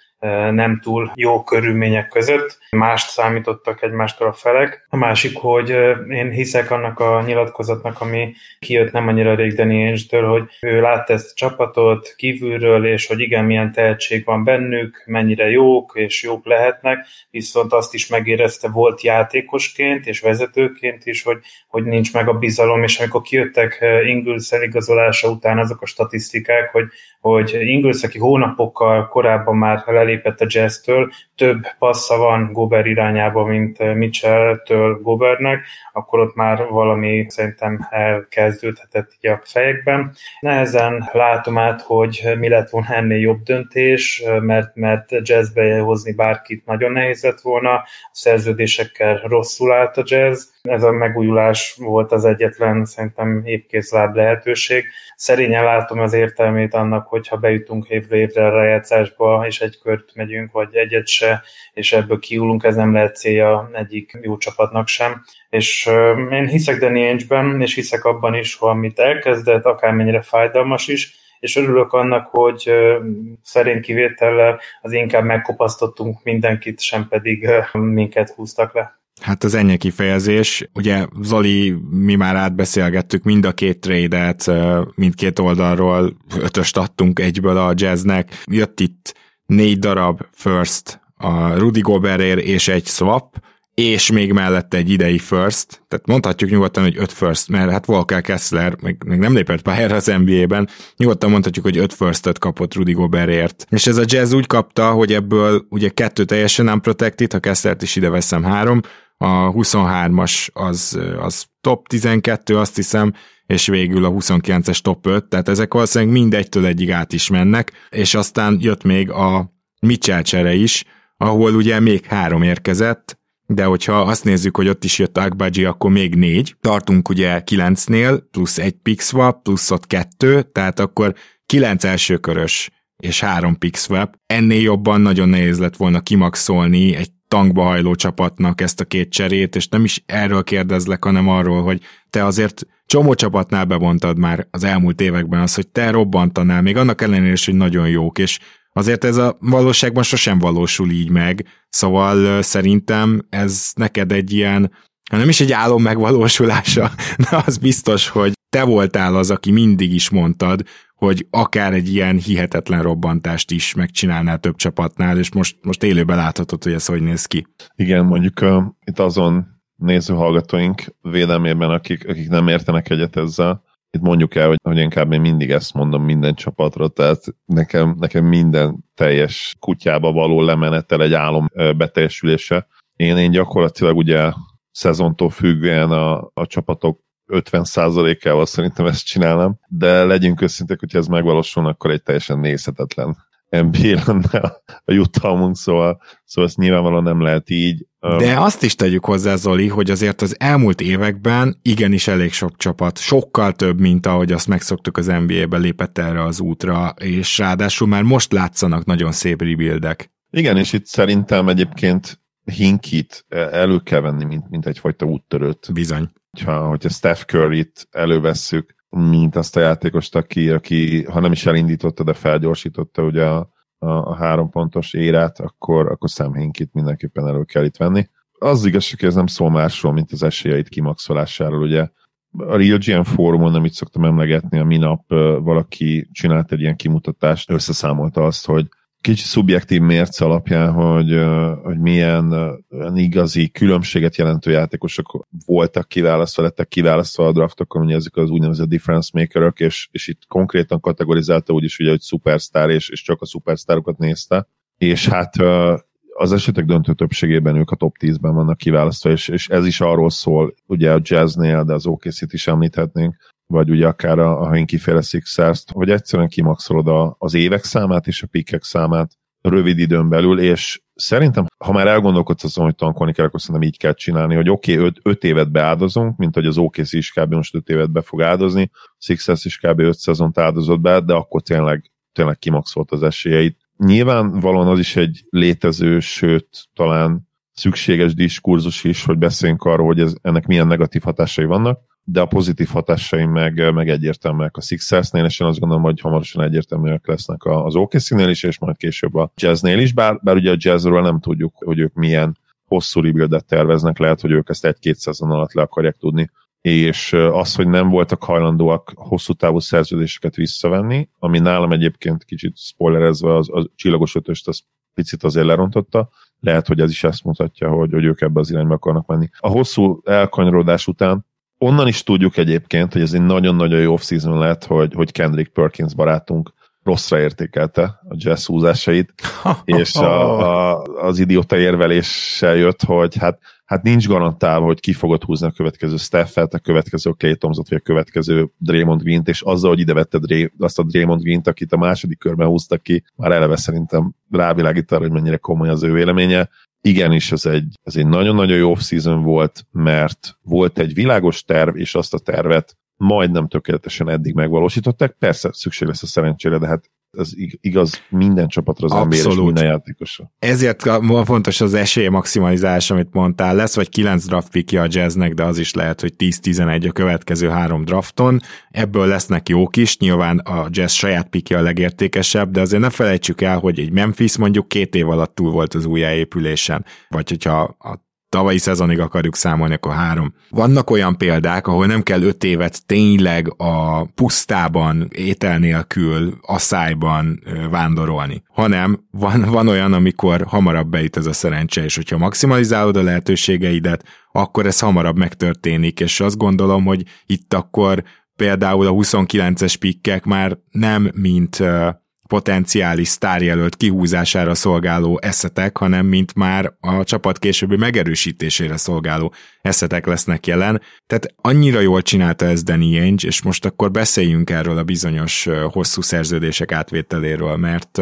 nem túl jó körülmények között. Mást számítottak egymástól a felek. A másik, hogy én hiszek annak a nyilatkozatnak, ami kijött nem annyira rég Danny hogy ő látta ezt a csapatot kívülről, és hogy igen, milyen tehetség van bennük, mennyire jók, és jók lehetnek, viszont azt is megérezte volt játékosként és vezetőként is, hogy, hogy nincs meg a bizalom, és amikor kijöttek Ingles eligazolása után azok a statisztikák, hogy, hogy Ingles, aki hónapokkal korábban már lelépett a jazztől, több passza van Gober irányába, mint eh, Mitchell-től Gobernek, akkor ott már valami szerintem elkezdődhetett így a fejekben. Nehezen látom át, hogy mi lett volna ennél jobb döntés, mert, mert jazzbe hozni bárkit nagyon nehéz lett volna, a szerződésekkel rosszul állt a jazz, ez a megújulás volt az egyetlen szerintem épkézláb lehetőség. Szerényen látom az értelmét annak, hogyha bejutunk évre évre a rájátszásba, és egy kört megyünk, vagy egyet se, és ebből kiulunk, ez nem lehet célja egyik jó csapatnak sem. És én hiszek Danny Ainge-ben, és hiszek abban is, hogy amit elkezdett, akármennyire fájdalmas is, és örülök annak, hogy szerint kivétellel az inkább megkopasztottunk mindenkit, sem pedig minket húztak le. Hát az ennyi kifejezés. Ugye Zoli, mi már átbeszélgettük mind a két trade-et, mindkét oldalról ötöst adtunk egyből a jazznek. Jött itt négy darab first a Rudy Gobertért és egy swap, és még mellette egy idei first, tehát mondhatjuk nyugodtan, hogy öt first, mert hát Volker Kessler még, még nem lépett pályára az NBA-ben, nyugodtan mondhatjuk, hogy öt first kapott Rudy Gobertért. És ez a Jazz úgy kapta, hogy ebből ugye kettő teljesen nem protected, ha Kesslert is ide veszem három, a 23-as az, az top 12, azt hiszem, és végül a 29-es top 5, tehát ezek valószínűleg mindegytől egyig át is mennek, és aztán jött még a Mitchell csere is, ahol ugye még három érkezett, de hogyha azt nézzük, hogy ott is jött Agbaji, akkor még négy. Tartunk ugye kilencnél, plusz egy pick swap, plusz ott kettő, tehát akkor kilenc elsőkörös és három pick swap. Ennél jobban nagyon nehéz lett volna kimaxolni egy tankba hajló csapatnak ezt a két cserét, és nem is erről kérdezlek, hanem arról, hogy te azért csomó csapatnál bevontad már az elmúlt években az, hogy te robbantanál, még annak ellenére is, hogy nagyon jók, és azért ez a valóságban sosem valósul így meg, szóval szerintem ez neked egy ilyen nem is egy álom megvalósulása, de az biztos, hogy te voltál az, aki mindig is mondtad, hogy akár egy ilyen hihetetlen robbantást is megcsinálnál több csapatnál, és most, most élőben láthatod, hogy ez hogy néz ki. Igen, mondjuk uh, itt azon nézőhallgatóink védelmében, akik, akik nem értenek egyet ezzel, itt mondjuk el, hogy, hogy inkább én mindig ezt mondom minden csapatra, tehát nekem, nekem minden teljes kutyába való lemenetel egy álom beteljesülése. Én, én gyakorlatilag ugye szezontól függően a, a csapatok 50%-ával szerintem ezt csinálnám, de legyünk őszintek, hogyha ez megvalósulna, akkor egy teljesen nézhetetlen NBA lenne a jutalmunk, szóval, szóval ezt nyilvánvalóan nem lehet így. De azt is tegyük hozzá, Zoli, hogy azért az elmúlt években igenis elég sok csapat, sokkal több, mint ahogy azt megszoktuk az NBA-ben lépett erre az útra, és ráadásul már most látszanak nagyon szép rebuildek. Igen, és itt szerintem egyébként Hinkit elő kell venni, mint, mint egyfajta úttörőt. Bizony. Hogyha, hogyha Steph Curry-t elővesszük, mint azt a játékost, aki, aki ha nem is elindította, de felgyorsította ugye a, a, a három pontos érát, akkor, akkor Sam Hinkit mindenképpen elő kell itt venni. Az igazság, hogy ez nem szól másról, mint az esélyeit kimaxolásáról, ugye a Real GM fórumon, amit szoktam emlegetni, a minap valaki csinált egy ilyen kimutatást, összeszámolta azt, hogy kicsi szubjektív mérce alapján, hogy, hogy milyen igazi különbséget jelentő játékosok voltak kiválasztva, lettek kiválasztva a draftokon, ugye ezek az úgynevezett difference makerök, és, és itt konkrétan kategorizálta úgyis, ugye, hogy superstar, és, és csak a superstárokat nézte, és hát az esetek döntő többségében ők a top 10-ben vannak kiválasztva, és, és ez is arról szól, ugye a jazznél, de az OKC-t is említhetnénk, vagy ugye akár a, a Henki féle sixers hogy egyszerűen kimaxolod a, az évek számát és a pikek számát rövid időn belül, és szerintem, ha már elgondolkodsz azon, hogy tankolni kell, akkor szerintem így kell csinálni, hogy oké, okay, 5 évet beáldozunk, mint hogy az OKC is kb. most 5 évet be fog áldozni, Sixers is kb. 5 szezont áldozott be, de akkor tényleg, tényleg kimaxolt az esélyeit. Nyilvánvalóan az is egy létező, sőt, talán szükséges diskurzus is, hogy beszéljünk arról, hogy ez, ennek milyen negatív hatásai vannak, de a pozitív hatásai meg, meg egyértelműek a Sixersnél, és én azt gondolom, hogy hamarosan egyértelműek lesznek az OKC-nél is, és majd később a Jazznél is, bár, bár ugye a Jazzről nem tudjuk, hogy ők milyen hosszú rebuildet terveznek, lehet, hogy ők ezt egy-két szezon alatt le akarják tudni, és az, hogy nem voltak hajlandóak hosszú távú szerződéseket visszavenni, ami nálam egyébként kicsit spoilerezve az, az csillagos ötöst, az picit azért lerontotta, lehet, hogy ez is ezt mutatja, hogy, hogy ők ebbe az irányba akarnak menni. A hosszú elkanyarodás után onnan is tudjuk egyébként, hogy ez egy nagyon-nagyon jó off-season lett, hogy, hogy Kendrick Perkins barátunk rosszra értékelte a jazz húzásait, és a, a, az idióta érveléssel jött, hogy hát, hát nincs garantálva, hogy ki fogod húzni a következő Steffet, a következő Clay Thompson, vagy a következő Draymond Green-t, és azzal, hogy ide vette Dray, azt a Draymond Green-t, akit a második körben húztak ki, már eleve szerintem rávilágít arra, hogy mennyire komoly az ő véleménye igenis ez egy, ez egy nagyon-nagyon jó off-season volt, mert volt egy világos terv, és azt a tervet majdnem tökéletesen eddig megvalósították. Persze szükség lesz a szerencsére, de hát ez igaz minden csapatra az NBA és minden játékosra. Ezért fontos az esély maximalizálás, amit mondtál. Lesz vagy 9 draft pickja a jazznek, de az is lehet, hogy 10-11 a következő három drafton. Ebből lesznek jók is, nyilván a jazz saját pickja a legértékesebb, de azért ne felejtsük el, hogy egy Memphis mondjuk két év alatt túl volt az újjáépülésen, vagy hogyha a tavalyi szezonig akarjuk számolni, akkor három. Vannak olyan példák, ahol nem kell öt évet tényleg a pusztában, étel nélkül, asszályban vándorolni, hanem van, van olyan, amikor hamarabb bejut ez a szerencse, és hogyha maximalizálod a lehetőségeidet, akkor ez hamarabb megtörténik, és azt gondolom, hogy itt akkor például a 29-es pikkek már nem mint potenciális sztárjelölt kihúzására szolgáló eszetek, hanem mint már a csapat későbbi megerősítésére szolgáló eszetek lesznek jelen. Tehát annyira jól csinálta ez Danny Ainge, és most akkor beszéljünk erről a bizonyos hosszú szerződések átvételéről, mert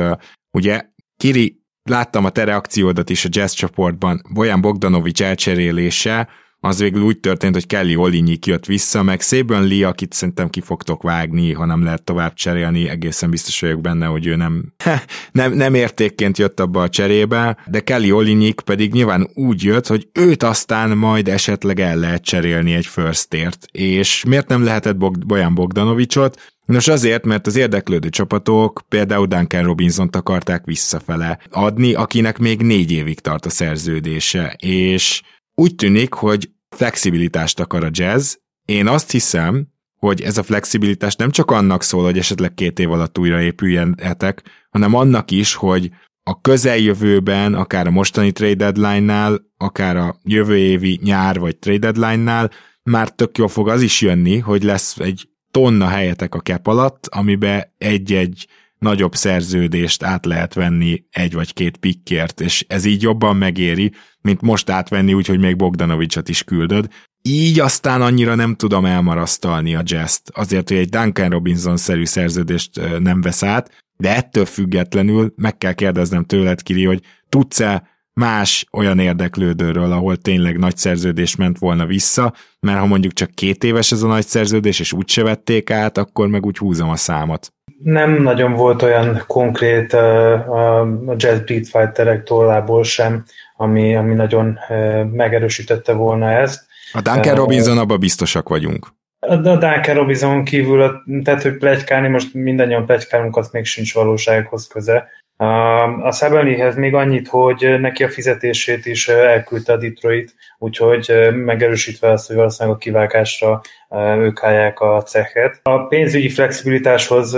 ugye Kiri, láttam a te reakciódat is a jazz csoportban, Bojan Bogdanovics elcserélése, az végül úgy történt, hogy Kelly Olinyik jött vissza, meg Szében Lee, akit szerintem ki fogtok vágni, ha nem lehet tovább cserélni, egészen biztos vagyok benne, hogy ő nem, nem, nem értékként jött abba a cserébe, de Kelly Olinyik pedig nyilván úgy jött, hogy őt aztán majd esetleg el lehet cserélni egy firstért, és miért nem lehetett Bog- Bojan Bogdanovicsot? Nos azért, mert az érdeklődő csapatok például Duncan robinson akarták visszafele adni, akinek még négy évig tart a szerződése, és úgy tűnik, hogy flexibilitást akar a jazz. Én azt hiszem, hogy ez a flexibilitás nem csak annak szól, hogy esetleg két év alatt újra épüljenek, hanem annak is, hogy a közeljövőben, akár a mostani trade deadline-nál, akár a jövő évi nyár vagy trade deadline-nál már tök jól fog az is jönni, hogy lesz egy tonna helyetek a cap alatt, amibe egy-egy nagyobb szerződést át lehet venni egy vagy két pikkért, és ez így jobban megéri, mint most átvenni, úgyhogy még Bogdanovicsot is küldöd. Így aztán annyira nem tudom elmarasztalni a jazz azért, hogy egy Duncan Robinson-szerű szerződést nem vesz át, de ettől függetlenül meg kell kérdeznem tőled, Kiri, hogy tudsz-e más olyan érdeklődőről, ahol tényleg nagy szerződés ment volna vissza, mert ha mondjuk csak két éves ez a nagy szerződés, és úgyse vették át, akkor meg úgy húzom a számot. Nem nagyon volt olyan konkrét a Jazz Beat Fighterek tollából sem, ami, ami nagyon megerősítette volna ezt. A Duncan Robinson abban biztosak vagyunk. A Duncan Robinson kívül, tehát hogy plegykálni, most mindannyian plegykálunk, az még sincs valósághoz köze. A Szabelnihez még annyit, hogy neki a fizetését is elküldte a Detroit, úgyhogy megerősítve azt, hogy valószínűleg a kivágásra ők állják a cechet. A pénzügyi flexibilitáshoz,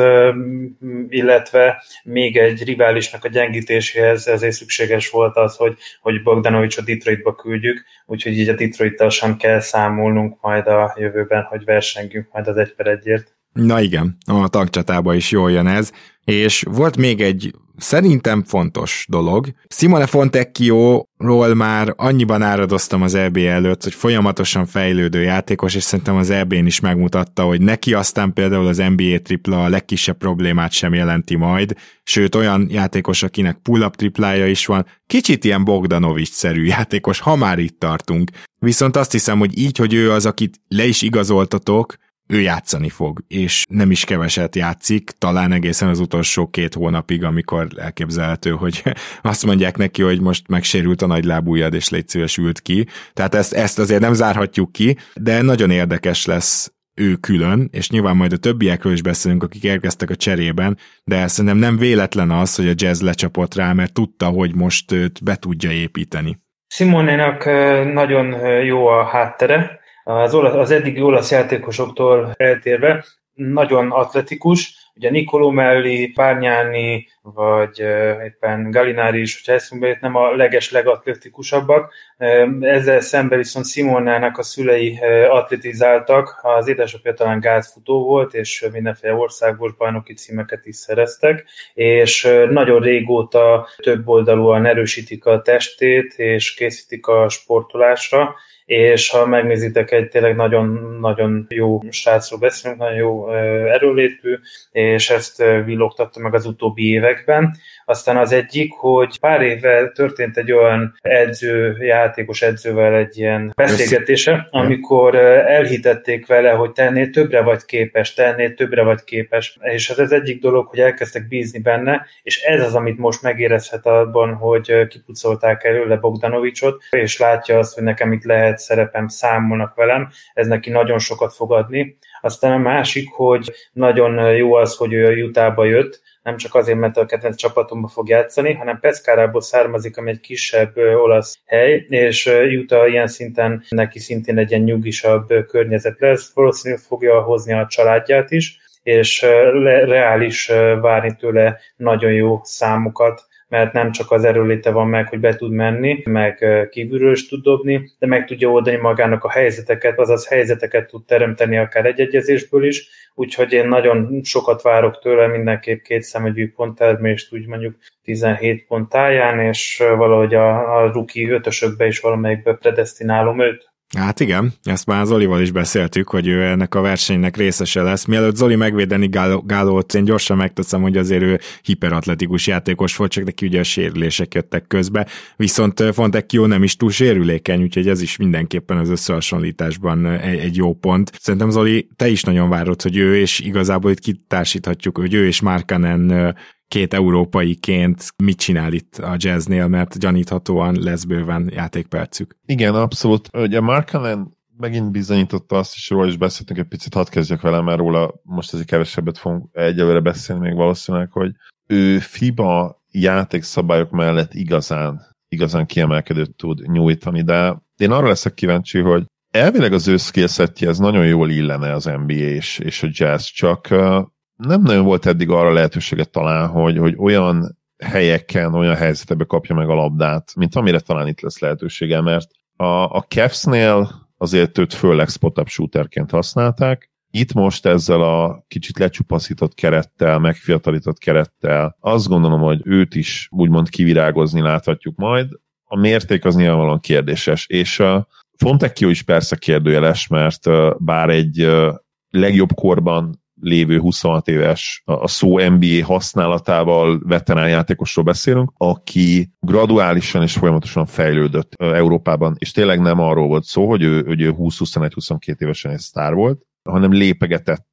illetve még egy riválisnak a gyengítéséhez ezért szükséges volt az, hogy, hogy Bogdanovics a Detroitba küldjük, úgyhogy így a Detroittal sem kell számolnunk majd a jövőben, hogy versengünk majd az egy per egyért. Na igen, a tagcsatába is jól jön ez. És volt még egy szerintem fontos dolog. Simone Fontecchio-ról már annyiban áradoztam az EB előtt, hogy folyamatosan fejlődő játékos, és szerintem az EB-n is megmutatta, hogy neki aztán például az NBA tripla a legkisebb problémát sem jelenti majd, sőt olyan játékos, akinek pull-up triplája is van, kicsit ilyen Bogdanovics-szerű játékos, ha már itt tartunk. Viszont azt hiszem, hogy így, hogy ő az, akit le is igazoltatok, ő játszani fog, és nem is keveset játszik, talán egészen az utolsó két hónapig, amikor elképzelhető, hogy azt mondják neki, hogy most megsérült a nagy lábújad, és légy szíves ült ki. Tehát ezt, ezt azért nem zárhatjuk ki, de nagyon érdekes lesz ő külön, és nyilván majd a többiekről is beszélünk, akik érkeztek a cserében, de szerintem nem véletlen az, hogy a jazz lecsapott rá, mert tudta, hogy most őt be tudja építeni. Simonénak nagyon jó a háttere, az, olasz, az eddigi olasz játékosoktól eltérve nagyon atletikus, ugye Nicolò Melli, Párnyáni, vagy éppen Galinári is, hogyha eszünkbe jött, nem a leges legatletikusabbak. Ezzel szemben viszont Simonának a szülei atletizáltak, az édesapja talán gázfutó volt, és mindenféle országos bajnoki címeket is szereztek, és nagyon régóta több oldalúan erősítik a testét, és készítik a sportolásra, és ha megnézitek, egy tényleg nagyon-nagyon jó srácról beszélünk, nagyon jó erőlétű, és ezt villogtatta meg az utóbbi években. Aztán az egyik, hogy pár évvel történt egy olyan edző, játékos edzővel egy ilyen beszélgetése, amikor elhitették vele, hogy tennél többre vagy képes, tennél többre vagy képes. És ez az egyik dolog, hogy elkezdtek bízni benne, és ez az, amit most megérezhet abban, hogy kipucolták előle Bogdanovicsot, és látja azt, hogy nekem itt lehet szerepem, számolnak velem, ez neki nagyon sokat fog adni. Aztán a másik, hogy nagyon jó az, hogy ő a Utahba jött, nem csak azért, mert a kedvenc csapatomba fog játszani, hanem Pescarából származik, ami egy kisebb olasz hely, és Utah ilyen szinten neki szintén egy ilyen nyugisabb környezet lesz, valószínűleg fogja hozni a családját is, és reális várni tőle nagyon jó számokat, mert nem csak az erőléte van meg, hogy be tud menni, meg kívülről is tud dobni, de meg tudja oldani magának a helyzeteket, azaz helyzeteket tud teremteni akár egy egyezésből is, úgyhogy én nagyon sokat várok tőle, mindenképp két szemegyű ponttermést, úgy mondjuk 17 pont táján, és valahogy a, a ruki ötösökbe is valamelyikbe predestinálom őt. Hát igen, ezt már Zolival is beszéltük, hogy ő ennek a versenynek részese lesz. Mielőtt Zoli megvédeni Gálót, én gyorsan megteszem, hogy azért ő hiperatletikus játékos volt, csak neki ugye a sérülések jöttek közbe, viszont Fontecchio nem is túl sérülékeny, úgyhogy ez is mindenképpen az összehasonlításban egy, egy jó pont. Szerintem Zoli, te is nagyon várod, hogy ő, és igazából itt kitársíthatjuk, hogy ő és Markanen két európaiként mit csinál itt a jazznél, mert gyaníthatóan lesz bőven játékpercük. Igen, abszolút. Ugye Markanen megint bizonyította azt is, róla is beszéltünk egy picit, hadd kezdjek vele, mert róla most azért kevesebbet fogunk egyelőre beszélni még valószínűleg, hogy ő FIBA játékszabályok mellett igazán, igazán kiemelkedőt tud nyújtani, de én arra leszek kíváncsi, hogy elvileg az ő ez nagyon jól illene az NBA és, és a jazz, csak nem nagyon volt eddig arra lehetőséget talán, hogy, hogy olyan helyeken, olyan helyzetekbe kapja meg a labdát, mint amire talán itt lesz lehetősége, mert a, a Cavs-nél azért őt főleg spot-up shooterként használták, itt most ezzel a kicsit lecsupaszított kerettel, megfiatalított kerettel, azt gondolom, hogy őt is úgymond kivirágozni láthatjuk majd. A mérték az nyilvánvalóan kérdéses, és a Fontecchio is persze kérdőjeles, mert bár egy legjobb korban lévő 26 éves a szó NBA használatával veterán játékosról beszélünk, aki graduálisan és folyamatosan fejlődött Európában, és tényleg nem arról volt szó, hogy ő, hogy ő 20-21-22 évesen egy sztár volt, hanem lépegetett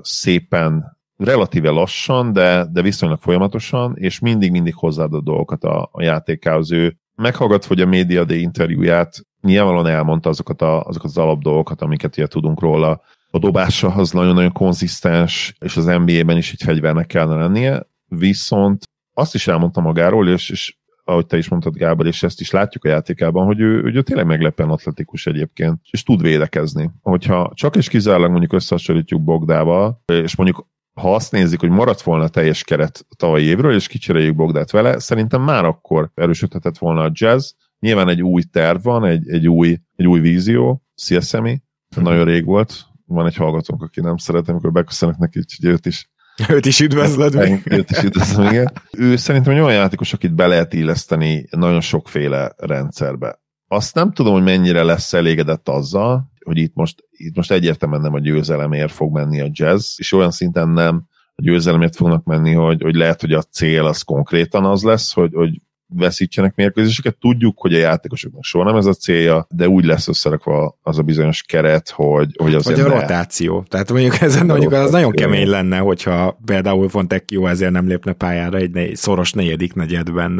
szépen relatíve lassan, de, de viszonylag folyamatosan, és mindig-mindig hozzáadott dolgokat a, a játékához. Ő meghallgatva, hogy a Media Day interjúját nyilvánvalóan elmondta azokat, a, azokat az alapdolgokat, amiket ugye tudunk róla. A dobása az nagyon-nagyon konzisztens, és az NBA-ben is egy fegyvernek kellene lennie, viszont azt is elmondta magáról, és, és ahogy te is mondtad, Gábor, és ezt is látjuk a játékában, hogy ő, hogy ő tényleg meglepően atletikus egyébként, és tud védekezni. Hogyha csak és kizárólag mondjuk összehasonlítjuk Bogdával, és mondjuk ha azt nézik, hogy maradt volna teljes keret tavalyi évről, és kicseréljük Bogdát vele, szerintem már akkor erősödhetett volna a jazz. Nyilván egy új terv van, egy, egy, új, egy új vízió, Sziaszemi, nagyon rég volt, van egy hallgatónk, aki nem szeretem, amikor beköszönök neki, hogy őt is Őt is üdvözlöd meg. Őt is üdvözlöm, igen. Ő szerintem egy olyan játékos, akit be lehet illeszteni nagyon sokféle rendszerbe. Azt nem tudom, hogy mennyire lesz elégedett azzal, hogy itt most, itt most egyértelműen nem a győzelemért fog menni a jazz, és olyan szinten nem a győzelemért fognak menni, hogy, hogy lehet, hogy a cél az konkrétan az lesz, hogy, hogy veszítsenek mérkőzéseket. Tudjuk, hogy a játékosoknak soha nem ez a célja, de úgy lesz összerakva az a bizonyos keret, hogy, hogy az Vagy a rotáció. Tehát mondjuk ez mondjuk az nagyon kemény lenne, hogyha például jó ezért nem lépne pályára egy ne, szoros negyedik negyedben.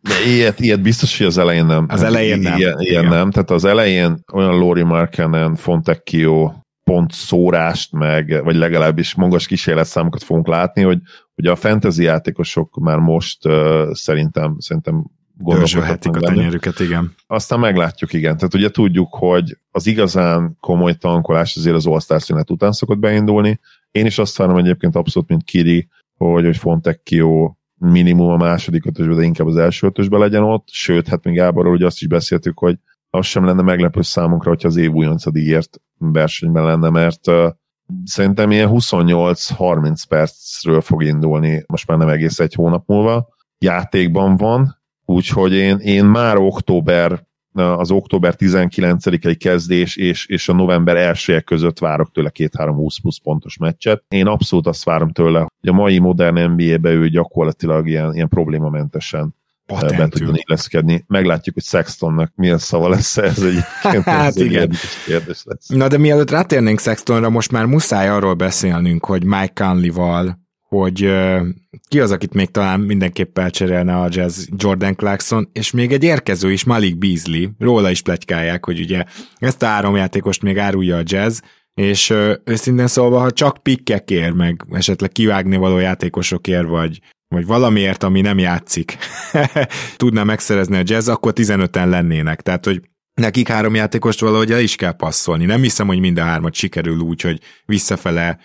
De ilyet, ilyet biztos, hogy az elején nem. Az elején nem. Ilyen, ilyen nem. Tehát az elején olyan Lori Markenen, Fontecchio, pont szórást, meg, vagy legalábbis magas kísérletszámokat fogunk látni, hogy, hogy a fantasy játékosok már most uh, szerintem, szerintem gondolkodhatnak a tenyerüket, igen. Aztán meglátjuk, igen. Tehát ugye tudjuk, hogy az igazán komoly tankolás azért az All-Star szünet után szokott beindulni. Én is azt várom egyébként abszolút, mint Kiri, hogy, hogy Fontecchio minimum a második ötösben, de inkább az első ötösben legyen ott, sőt, hát még Gáborról ugye azt is beszéltük, hogy az sem lenne meglepő számunkra, hogyha az év újoncadiért versenyben lenne, mert szerintem ilyen 28-30 percről fog indulni, most már nem egész egy hónap múlva, játékban van, úgyhogy én, én már október az október 19-i kezdés és, és a november 1 között várok tőle két-három 20 plusz pontos meccset. Én abszolút azt várom tőle, hogy a mai modern NBA-be ő gyakorlatilag ilyen, ilyen problémamentesen Patentül. tudjon illeszkedni. Meglátjuk, hogy Sextonnak milyen szava lesz ez egy hát ez igen. kérdés lesz. Na de mielőtt rátérnénk Sextonra, most már muszáj arról beszélnünk, hogy Mike Conley-val, hogy uh, ki az, akit még talán mindenképp elcserélne a jazz Jordan Clarkson, és még egy érkező is, Malik Beasley, róla is plegykálják, hogy ugye ezt a három játékost még árulja a jazz, és uh, őszintén szólva, ha csak pikkekért, meg esetleg kivágni való játékosokért, vagy vagy valamiért, ami nem játszik, tudná megszerezni a jazz, akkor 15-en lennének. Tehát, hogy nekik három játékost valahogy el is kell passzolni. Nem hiszem, hogy mind a hármat sikerül úgy, hogy visszafele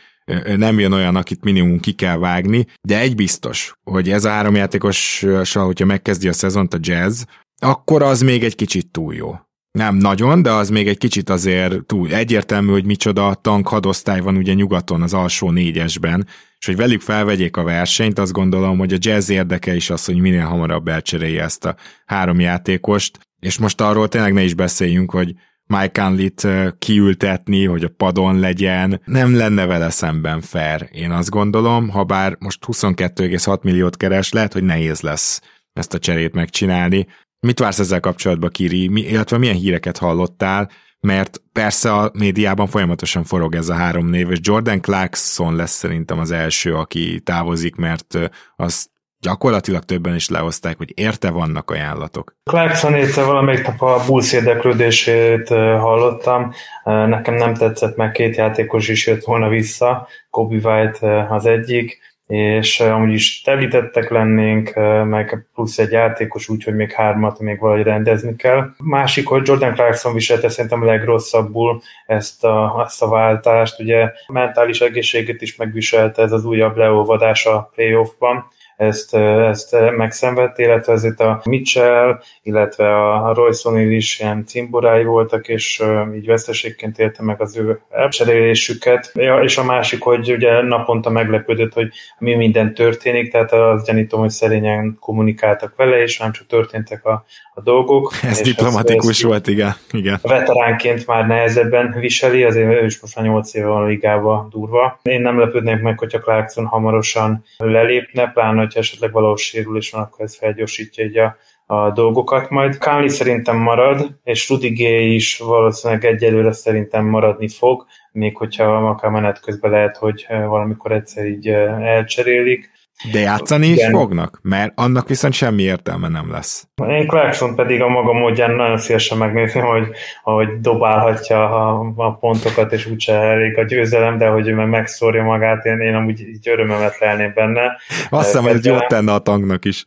nem jön olyan, akit minimum ki kell vágni, de egy biztos, hogy ez a három játékos, hogyha megkezdi a szezont a jazz, akkor az még egy kicsit túl jó. Nem nagyon, de az még egy kicsit azért túl egyértelmű, hogy micsoda tank hadosztály van ugye nyugaton az alsó négyesben, és hogy velük felvegyék a versenyt, azt gondolom, hogy a jazz érdeke is az, hogy minél hamarabb elcserélje ezt a három játékost, és most arról tényleg ne is beszéljünk, hogy Mike Conley-t kiültetni, hogy a padon legyen, nem lenne vele szemben fair, én azt gondolom, ha bár most 22,6 milliót keres, lehet, hogy nehéz lesz ezt a cserét megcsinálni. Mit vársz ezzel kapcsolatban, Kiri, Mi, illetve milyen híreket hallottál? mert persze a médiában folyamatosan forog ez a három név, és Jordan Clarkson lesz szerintem az első, aki távozik, mert az gyakorlatilag többen is lehozták, hogy érte vannak ajánlatok. Clarkson érte valamelyik nap a Bulls érdeklődését hallottam, nekem nem tetszett, meg két játékos is jött volna vissza, Kobe White az egyik, és amúgy is telítettek lennénk, meg plusz egy játékos, úgyhogy még hármat még valahogy rendezni kell. Másik, hogy Jordan Clarkson viselte szerintem legrosszabbul ezt a, ezt a váltást, ugye mentális egészséget is megviselte ez az újabb leolvadás a playoffban, ezt, ezt megszenvedte, illetve ezért a Mitchell, illetve a Royce O'Neill is ilyen cimborái voltak, és így veszteségként élte meg az ő elcserélésüket. Ja, és a másik, hogy ugye naponta meglepődött, hogy mi minden történik, tehát az gyanítom, hogy szerényen kommunikáltak vele, és nem csak történtek a, a dolgok. Ez diplomatikus ez, volt, igen. igen. Veteránként már nehezebben viseli, azért ő is most már 8 éve van a ligába durva. Én nem lepődnék meg, hogyha Clarkson hamarosan lelépne, pláne, hogyha esetleg valahol sérülés van, akkor ez felgyorsítja így a, a dolgokat majd. Kánli szerintem marad, és Rudy Gay is valószínűleg egyelőre szerintem maradni fog, még hogyha akár menet közben lehet, hogy valamikor egyszer így elcserélik. De játszani Igen. is fognak? Mert annak viszont semmi értelme nem lesz. Én Clarkson pedig a maga módján nagyon szívesen megnézni, hogy, hogy dobálhatja a, a pontokat, és úgyse elég a győzelem, de hogy ő meg megszórja magát, én, én amúgy így örömömet lelném benne. Azt hiszem, hogy jót tenne a tanknak is.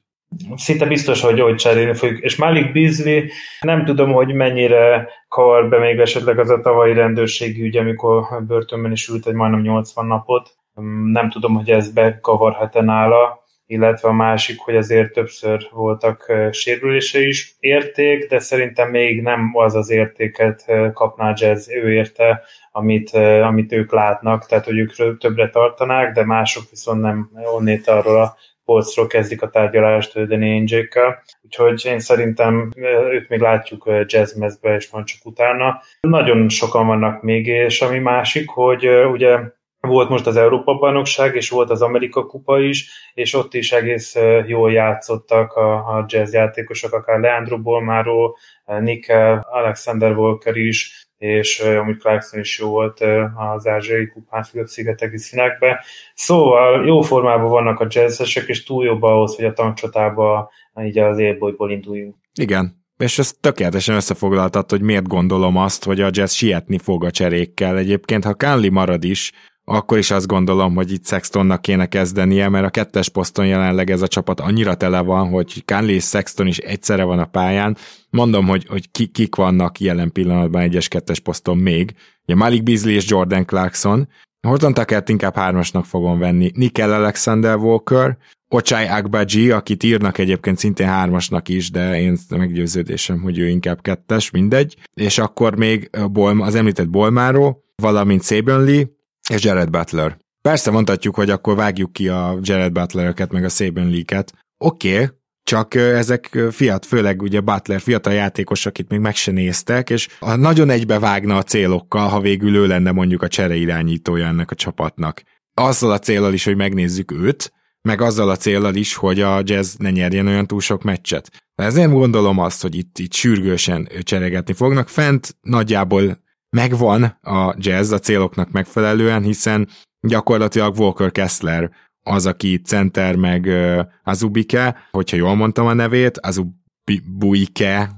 Szinte biztos, hogy hogy cserélni fogjuk. És Malik Beasley, nem tudom, hogy mennyire kavar be még esetleg az a tavalyi rendőrségi ügy, amikor börtönben is ült egy majdnem 80 napot nem tudom, hogy ez bekavarhat-e nála, illetve a másik, hogy azért többször voltak sérülése is érték, de szerintem még nem az az értéket kapná Jazz ő érte, amit, amit ők látnak, tehát hogy ők többre tartanák, de mások viszont nem. Onnét arról a polcról kezdik a tárgyalást Danny ainge Úgyhogy én szerintem őt még látjuk jazzmezbe, és majd csak utána. Nagyon sokan vannak még, és ami másik, hogy ugye volt most az Európa-bajnokság, és volt az Amerika kupa is, és ott is egész jól játszottak a, a jazz játékosok, akár Leandro Bolmaro, Nickel, Alexander Walker is, és amúgy Clarkson is jó volt az ázsiai kupán Fülöp-szigeteki színekbe. Szóval jó formában vannak a jazzesek, és túl jobb ahhoz, hogy a tankcsatába így az élbolyból induljunk. Igen, és ezt tökéletesen összefoglaltat, hogy miért gondolom azt, hogy a jazz sietni fog a cserékkel. Egyébként, ha Kánli marad is, akkor is azt gondolom, hogy itt Sextonnak kéne kezdenie, mert a kettes poszton jelenleg ez a csapat annyira tele van, hogy Conley és Sexton is egyszerre van a pályán. Mondom, hogy, hogy ki, kik vannak jelen pillanatban egyes kettes poszton még. Ugye Malik Beasley és Jordan Clarkson. Horton Tuckert inkább hármasnak fogom venni. Nickel Alexander Walker, Ochai Agbaji, akit írnak egyébként szintén hármasnak is, de én meggyőződésem, hogy ő inkább kettes, mindegy. És akkor még az említett Bolmáró, valamint Lee, és Jared Butler. Persze mondhatjuk, hogy akkor vágjuk ki a Jared Butler-öket, meg a Saban. Oké, okay, csak ezek fiat, főleg ugye Butler fiatal játékos, akit még meg se néztek, és nagyon egybevágna a célokkal, ha végül ő lenne mondjuk a csere irányítója ennek a csapatnak. Azzal a célral is, hogy megnézzük őt, meg azzal a célral is, hogy a jazz ne nyerjen olyan túl sok meccset. Ezért gondolom azt, hogy itt, itt sürgősen cseregetni fognak. Fent nagyjából megvan a jazz a céloknak megfelelően, hiszen gyakorlatilag Walker Kessler az, aki center meg uh, Azubike, hogyha jól mondtam a nevét, Azubike,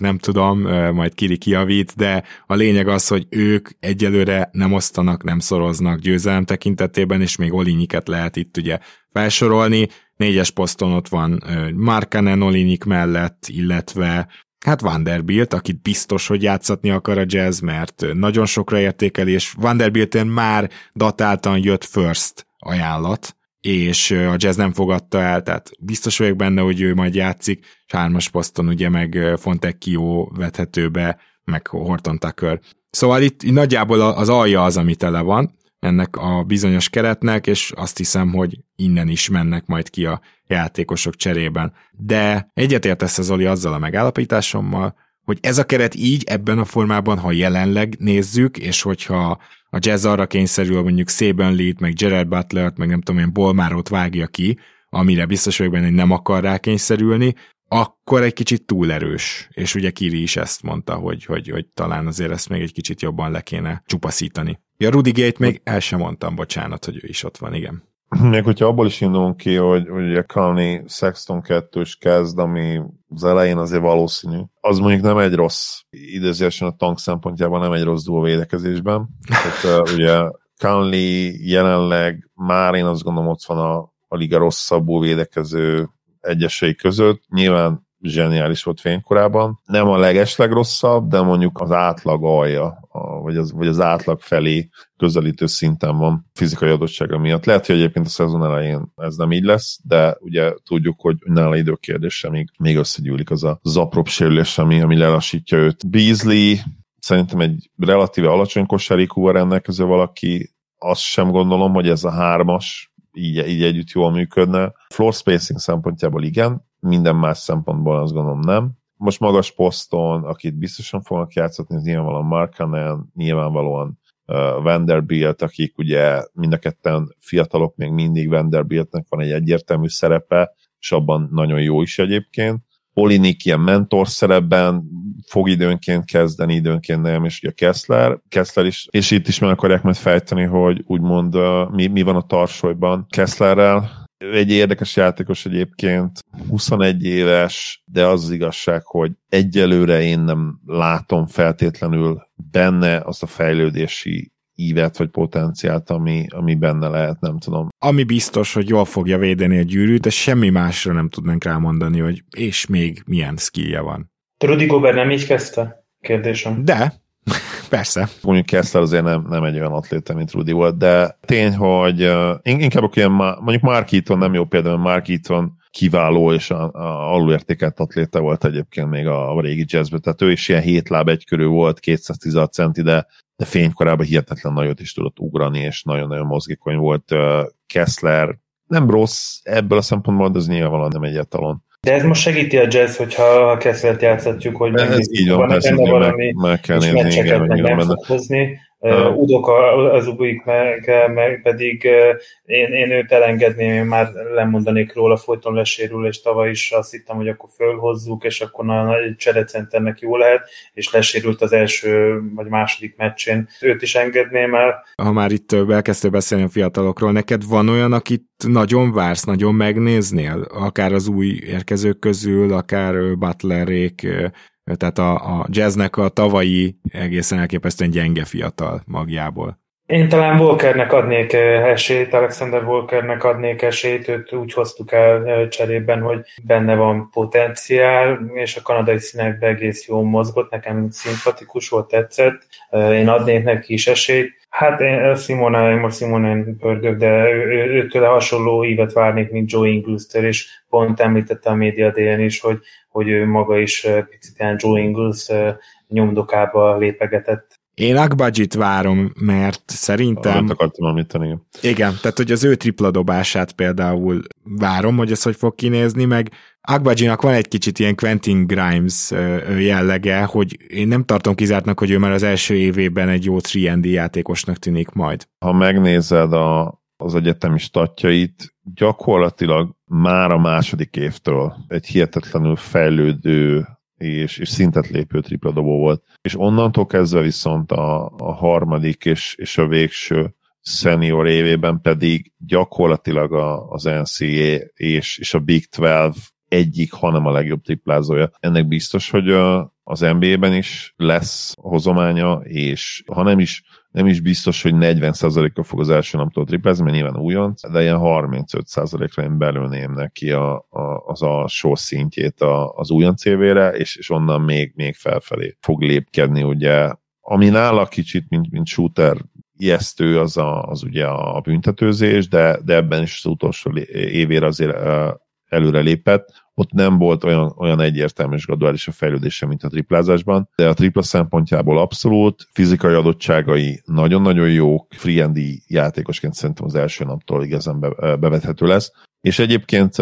nem tudom, majd Kiri kiavít, de a lényeg az, hogy ők egyelőre nem osztanak, nem szoroznak győzelem tekintetében, és még Olinyiket lehet itt ugye felsorolni. Négyes poszton ott van Markanen Olinyik mellett, illetve Hát Vanderbilt, akit biztos, hogy játszatni akar a jazz, mert nagyon sokra értékeli, és Vanderbilten már datáltan jött first ajánlat, és a jazz nem fogadta el, tehát biztos vagyok benne, hogy ő majd játszik, és hármas poszton ugye meg Fontecchio vethető be, meg Horton Tucker. Szóval itt nagyjából az alja az, ami tele van, ennek a bizonyos keretnek, és azt hiszem, hogy innen is mennek majd ki a játékosok cserében. De egyetértesz az Oli azzal a megállapításommal, hogy ez a keret így, ebben a formában, ha jelenleg nézzük, és hogyha a jazz arra kényszerül, mondjuk Saban lee meg Gerard Butler-t, meg nem tudom, én Bolmárót vágja ki, amire biztos vagyok benne, hogy nem akar rá kényszerülni, akkor egy kicsit túl erős. És ugye Kiri is ezt mondta, hogy, hogy, hogy talán azért ezt még egy kicsit jobban le kéne csupaszítani. Ja, Rudy Gate még el sem mondtam, bocsánat, hogy ő is ott van, igen. Még hogyha abból is indulunk ki, hogy, hogy a Conley Sexton 2 kezd, ami az elején azért valószínű. Az mondjuk nem egy rossz, idézésen a tank szempontjában nem egy rossz duó védekezésben. Tehát ugye Conley jelenleg már én azt gondolom ott van a, a liga rosszabbul védekező egyesei között. Nyilván zseniális volt fénykorában. Nem a legeslegrosszabb, de mondjuk az átlag alja, vagy, az, vagy az átlag felé közelítő szinten van fizikai adottsága miatt. Lehet, hogy egyébként a szezon elején ez nem így lesz, de ugye tudjuk, hogy nála időkérdése még, még összegyűlik az a, az apróbb sérülés, ami, ami lelassítja őt. Beasley szerintem egy relatíve alacsony kosárikúval rendelkező valaki, azt sem gondolom, hogy ez a hármas így, így együtt jól működne. Floor spacing szempontjából igen, minden más szempontból azt gondolom nem. Most magas poszton, akit biztosan fognak játszatni, ez nyilvánvalóan Markanen, nyilvánvalóan uh, Vanderbilt, akik ugye mind a ketten fiatalok, még mindig Vanderbiltnek van egy egyértelmű szerepe, és abban nagyon jó is egyébként. Olinik ilyen mentor szerepben fog időnként kezdeni, időnként nem, és ugye Kessler, Kessler is, és itt is meg akarják majd fejteni, hogy úgymond uh, mi, mi van a tarsolyban Kesslerrel, egy érdekes játékos egyébként, 21 éves, de az az igazság, hogy egyelőre én nem látom feltétlenül benne azt a fejlődési ívet vagy potenciált, ami, ami benne lehet, nem tudom. Ami biztos, hogy jól fogja védeni a gyűrűt, és semmi másra nem tudnánk rámondani, hogy és még milyen skillje van. Rudy Gobert nem így kezdte? Kérdésem. De, Persze. Mondjuk Kessler azért nem, nem egy olyan atléta, mint Rudy volt, de tény, hogy uh, inkább ilyen, mondjuk Mark Eaton nem jó példa, mert Mark Eaton kiváló és a, a alulértékelt atléta volt egyébként még a, a régi jazzben, tehát ő is ilyen 7 láb egy körül volt, 216 centi, de, de fénykorában hihetetlen nagyot is tudott ugrani, és nagyon-nagyon mozgékony volt. Kessler nem rossz ebből a szempontból, de az nyilvánvalóan nem egy etalon. De ez most segíti a jazz, hogyha a Kesslert játszhatjuk, hogy ez így van, persze, benne valami, meg, meg kell nézni, igen, meg nem fog hozni. Uh, Udok az ugóik meg, meg pedig én, én őt elengedném, én már lemondanék róla, folyton lesérül, és tavaly is azt hittem, hogy akkor fölhozzuk, és akkor a egy cserecenternek jó lehet, és lesérült az első vagy második meccsén. Őt is engedném el. Ha már itt elkezdtél beszélni a fiatalokról, neked van olyan, akit nagyon vársz, nagyon megnéznél? Akár az új érkezők közül, akár Butlerék, tehát a, a jazznek a tavalyi egészen elképesztően gyenge fiatal magjából. Én talán Walkernek adnék esélyt, Alexander Walkernek adnék esélyt, őt úgy hoztuk el cserében, hogy benne van potenciál, és a kanadai színekben egész jól mozgott, nekem szimpatikus volt, tetszett. Én adnék neki is esélyt. Hát én Simona, én most Simonán pörgök, de ő, őtől hasonló ívet várnék, mint Joe Ingles-től, és pont említette a média délen is, hogy, hogy ő maga is picit ilyen Joe Ingles nyomdokába lépegetett. Én Akbadzsit várom, mert szerintem... Amit akartam említeni. Igen, tehát hogy az ő tripla dobását például várom, hogy ez hogy fog kinézni, meg Akbadzsinak van egy kicsit ilyen Quentin Grimes jellege, hogy én nem tartom kizártnak, hogy ő már az első évében egy jó 3 játékosnak tűnik majd. Ha megnézed a, az egyetemi statjait, gyakorlatilag már a második évtől egy hihetetlenül fejlődő és, és szintet lépő tripla dobó volt. És onnantól kezdve viszont a, a harmadik és, és a végső senior évében pedig gyakorlatilag a, az NCAA és, és a Big 12 egyik, hanem a legjobb triplázója. Ennek biztos, hogy az NBA-ben is lesz hozománya, és ha nem is nem is biztos, hogy 40%-kal fog az első naptól triplázni, mert nyilván újonc, de ilyen 35%-ra én belőném neki a, a, az alsó szintjét a, az újonc évére, és, és onnan még, még felfelé fog lépkedni, ugye. Ami nála kicsit, mint, mint shooter ijesztő, az, a, az ugye a büntetőzés, de, de ebben is az utolsó évére azért előre lépett. Ott nem volt olyan, olyan egyértelmű és graduális a fejlődése, mint a triplázásban, de a tripla szempontjából abszolút, fizikai adottságai nagyon-nagyon jók, free játékosként szerintem az első naptól igazán be, bevethető lesz. És egyébként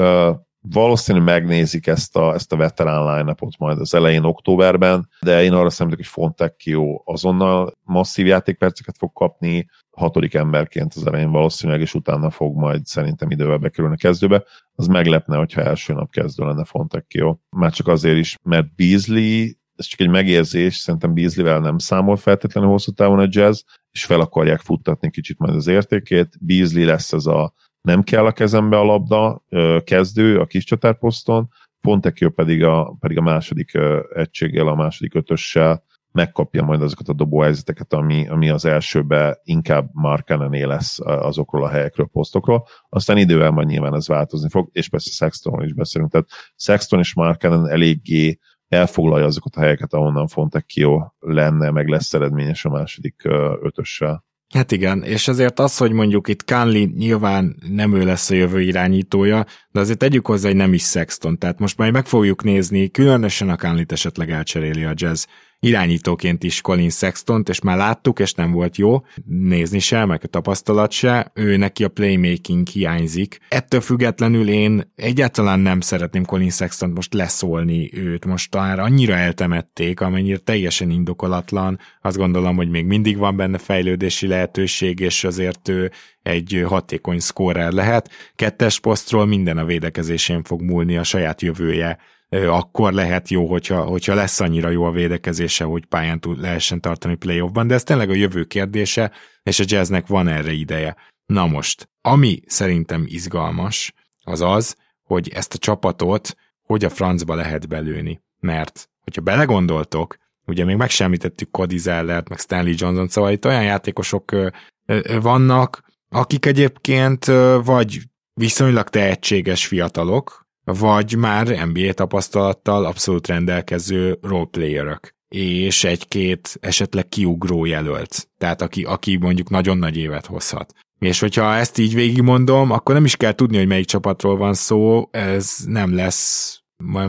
valószínű megnézik ezt a, ezt a veterán line majd az elején októberben, de én arra számítok, hogy Fontecchio azonnal masszív játékperceket fog kapni, hatodik emberként az elején valószínűleg, és utána fog majd szerintem idővel bekerülni a kezdőbe. Az meglepne, hogyha első nap kezdő lenne Fontecchio. Már csak azért is, mert Beasley ez csak egy megérzés, szerintem Beasley-vel nem számol feltétlenül hosszú távon a jazz, és fel akarják futtatni kicsit majd az értékét. Beasley lesz ez a nem kell a kezembe a labda, kezdő a kis csatárposzton, Fontecchio pedig a, pedig a második egységgel, a második ötössel megkapja majd azokat a dobóhelyzeteket, ami, ami az elsőbe inkább Markanené lesz azokról a helyekről, posztokról. Aztán idővel majd nyilván ez változni fog, és persze Sextonról is beszélünk. Tehát Sexton és Markanen eléggé elfoglalja azokat a helyeket, ahonnan Fontecchio lenne, meg lesz eredményes a második ötössel. Hát igen, és azért az, hogy mondjuk itt Kánli nyilván nem ő lesz a jövő irányítója, de azért tegyük hozzá, hogy nem is Sexton, tehát most majd meg fogjuk nézni, különösen a Kánlit esetleg elcseréli a jazz irányítóként is Colin sexton és már láttuk, és nem volt jó, nézni se, meg a tapasztalat se, ő neki a playmaking hiányzik. Ettől függetlenül én egyáltalán nem szeretném Colin sexton most leszólni őt, most talán annyira eltemették, amennyire teljesen indokolatlan, azt gondolom, hogy még mindig van benne fejlődési lehetőség, és azért ő egy hatékony scorer lehet. Kettes posztról minden a védekezésén fog múlni a saját jövője akkor lehet jó, hogyha, hogyha lesz annyira jó a védekezése, hogy pályán tud, lehessen tartani playoffban, de ez tényleg a jövő kérdése, és a jazznek van erre ideje. Na most, ami szerintem izgalmas, az az, hogy ezt a csapatot hogy a francba lehet belőni. Mert, hogyha belegondoltok, ugye még megsemmítettük Cody Zellert, meg Stanley Johnson, szóval itt olyan játékosok vannak, akik egyébként vagy viszonylag tehetséges fiatalok, vagy már NBA tapasztalattal abszolút rendelkező roleplayerök és egy-két esetleg kiugró jelölt, tehát aki, aki mondjuk nagyon nagy évet hozhat. És hogyha ezt így végigmondom, akkor nem is kell tudni, hogy melyik csapatról van szó, ez nem lesz,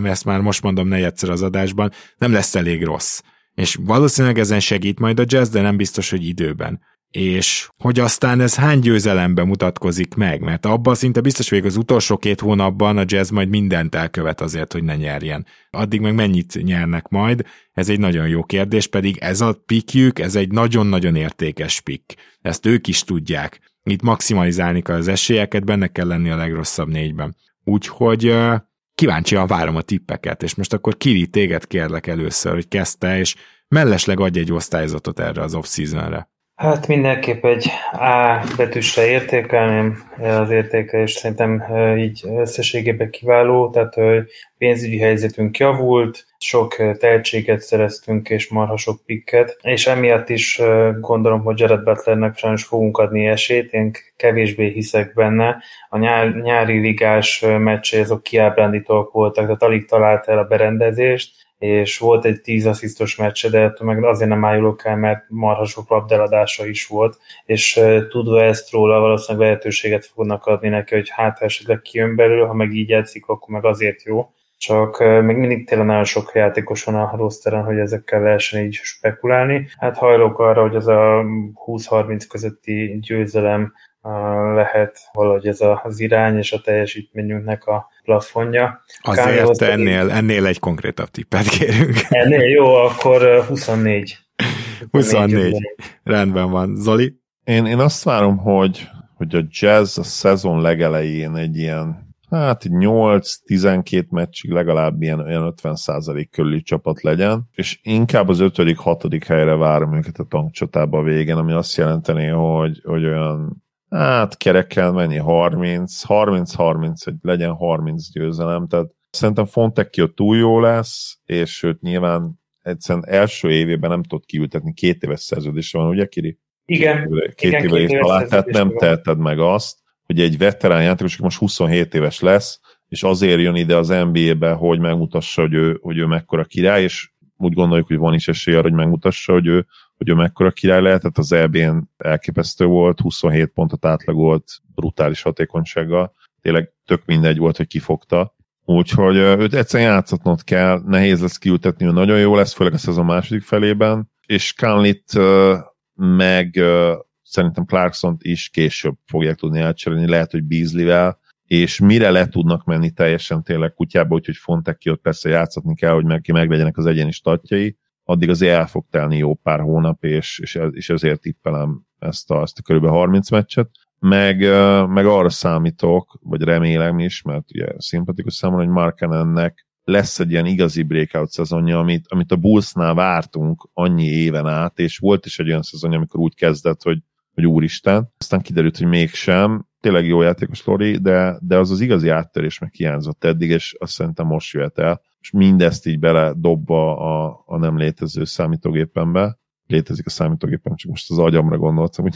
ezt már most mondom negyedszer az adásban, nem lesz elég rossz. És valószínűleg ezen segít majd a jazz, de nem biztos, hogy időben és hogy aztán ez hány győzelemben mutatkozik meg, mert abban szinte biztos vagyok az utolsó két hónapban a jazz majd mindent elkövet azért, hogy ne nyerjen. Addig meg mennyit nyernek majd, ez egy nagyon jó kérdés, pedig ez a pikjük, ez egy nagyon-nagyon értékes pik. Ezt ők is tudják. Itt maximalizálni kell az esélyeket, benne kell lenni a legrosszabb négyben. Úgyhogy kíváncsian várom a tippeket, és most akkor Kiri, téged kérlek először, hogy kezdte, és mellesleg adj egy osztályzatot erre az off-seasonre. Hát mindenképp egy A betűsre értékelném az értékelés, szerintem így összességében kiváló, tehát pénzügyi helyzetünk javult, sok tehetséget szereztünk és marha sok pikket, és emiatt is gondolom, hogy Jared Butlernek sajnos fogunk adni esélyt, én kevésbé hiszek benne. A nyár, nyári ligás meccsé azok kiábrándítóak voltak, tehát alig talált el a berendezést, és volt egy 10 asszisztos meccse, de meg azért nem ájulok el, mert marha sok labdeladása is volt, és tudva ezt róla valószínűleg lehetőséget fognak adni neki, hogy hát esetleg kijön belőle, ha meg így játszik, akkor meg azért jó. Csak még mindig tényleg nagyon sok játékos van a rosteren, hogy ezekkel lehessen így spekulálni. Hát hajlok arra, hogy az a 20-30 közötti győzelem lehet valahogy ez az irány és a teljesítményünknek a plafonja. Azért ennél, ennél egy konkrétabb tippet kérünk. Ennél jó, akkor 24. 24. 24. Rendben van. Zoli? Én, én azt várom, hogy, hogy a jazz a szezon legelején egy ilyen hát 8-12 meccsig legalább ilyen olyan 50% körüli csapat legyen, és inkább az 5.-6. helyre várom őket a tankcsatába a végén, ami azt jelenteni, hogy, hogy olyan hát kerekkel mennyi 30, 30-30, hogy legyen 30 győzelem, tehát szerintem Fontecchio túl jó lesz, és sőt nyilván egyszerűen első évében nem tudott kiültetni, két éves szerződés van, ugye Kiri? Igen. Két, igen, két éves alá, tehát nem van. teheted meg azt, hogy egy veterán játékos, aki most 27 éves lesz, és azért jön ide az NBA-be, hogy megmutassa, hogy ő, hogy ő mekkora király, és úgy gondoljuk, hogy van is esély arra, hogy megmutassa, hogy ő hogy ő mekkora király lehetett, az EB-n elképesztő volt, 27 pontot átlagolt brutális hatékonysággal, tényleg tök mindegy volt, hogy kifogta. Úgyhogy őt egyszerűen játszatnod kell, nehéz lesz kiültetni, ő nagyon jó lesz, főleg a második felében, és Canlit meg szerintem clarkson is később fogják tudni elcserélni, lehet, hogy Beasley-vel, és mire le tudnak menni teljesen tényleg kutyába, úgyhogy fontek ki ott persze játszatni kell, hogy meg, ki meglegyenek az egyéni statjai, addig azért el fog telni jó pár hónap, és, és, és ezért tippelem ezt a, ezt a kb. 30 meccset. Meg, meg arra számítok, vagy remélem is, mert ugye szimpatikus számomra, hogy Markenennek lesz egy ilyen igazi breakout szezonja, amit, amit a Bullsnál vártunk annyi éven át, és volt is egy olyan szezonja, amikor úgy kezdett, hogy, hogy úristen, aztán kiderült, hogy mégsem, tényleg jó játékos Lori, de, de az az igazi áttörés meg hiányzott eddig, és azt szerintem most jöhet el és mindezt így bele dobva a, a nem létező számítógépembe, létezik a számítógépem, csak most az agyamra gondoltam, hogy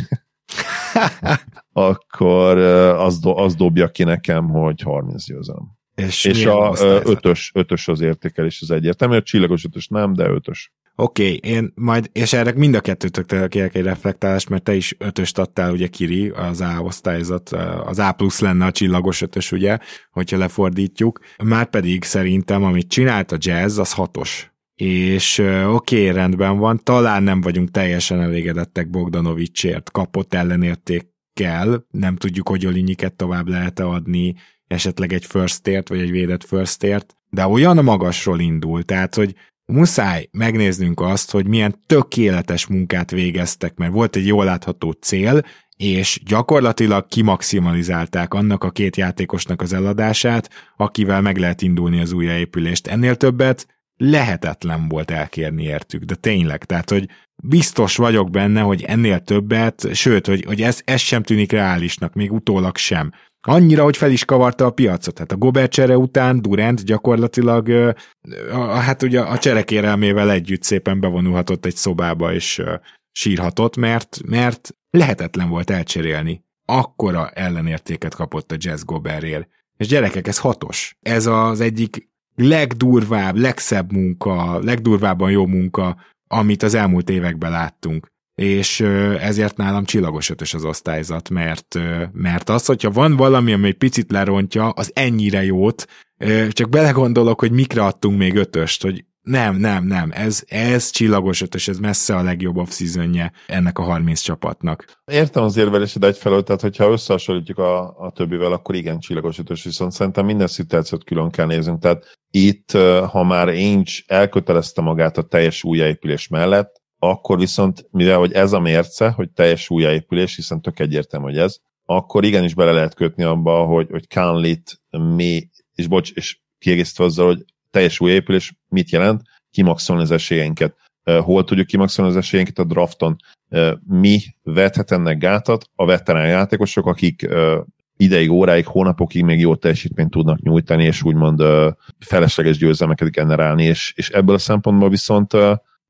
akkor az, do, az dobja ki nekem, hogy 30 győzelem. És, és a ötös, ötös az értékelés az egyértelmű, a csillagos ötös nem, de ötös. Oké, okay, én majd, és erre mind a kettőtök kérek egy reflektálást, mert te is ötöst adtál, ugye Kiri, az A osztályzat, az A plusz lenne a csillagos ötös, ugye, hogyha lefordítjuk. Már pedig szerintem, amit csinált a jazz, az hatos. És oké, okay, rendben van, talán nem vagyunk teljesen elégedettek Bogdanovicsért, kapott ellenértékkel, nem tudjuk, hogy Olinyiket tovább lehet adni, esetleg egy first ért, vagy egy védett first ért, de olyan magasról indul, tehát, hogy muszáj megnéznünk azt, hogy milyen tökéletes munkát végeztek, mert volt egy jól látható cél, és gyakorlatilag kimaximalizálták annak a két játékosnak az eladását, akivel meg lehet indulni az újjáépülést. Ennél többet lehetetlen volt elkérni értük, de tényleg, tehát, hogy biztos vagyok benne, hogy ennél többet, sőt, hogy, hogy ez, ez sem tűnik reálisnak, még utólag sem. Annyira, hogy fel is kavarta a piacot. Tehát a Gobert csere után Durant gyakorlatilag hát ugye a cserekérelmével együtt szépen bevonulhatott egy szobába, és sírhatott, mert, mert lehetetlen volt elcserélni. Akkora ellenértéket kapott a Jazz Gobertért. És gyerekek, ez hatos. Ez az egyik legdurvább, legszebb munka, legdurvábban jó munka, amit az elmúlt években láttunk és ezért nálam csillagos ötös az osztályzat, mert, mert az, hogyha van valami, ami egy picit lerontja, az ennyire jót, csak belegondolok, hogy mikre adtunk még ötöst, hogy nem, nem, nem, ez, ez csillagos ötös, ez messze a legjobb off ennek a 30 csapatnak. Értem az érvelésed egyfelől, tehát hogyha összehasonlítjuk a, a többivel, akkor igen, csillagos ötös, viszont szerintem minden szituációt külön kell néznünk. Tehát itt, ha már Ainge elkötelezte magát a teljes újjáépülés mellett, akkor viszont, mivel hogy ez a mérce, hogy teljes újjáépülés, hiszen tök egyértelmű, hogy ez, akkor igenis bele lehet kötni abba, hogy, hogy Canlit mi, és bocs, és kiegészítve azzal, hogy teljes újjáépülés mit jelent, kimaxolni az esélyeinket. Hol tudjuk kimaxolni az esélyeinket a drafton? Mi vethet ennek gátat? A veterán játékosok, akik ideig, óráig, hónapokig még jó teljesítményt tudnak nyújtani, és úgymond felesleges győzelmeket generálni, és, és ebből a szempontból viszont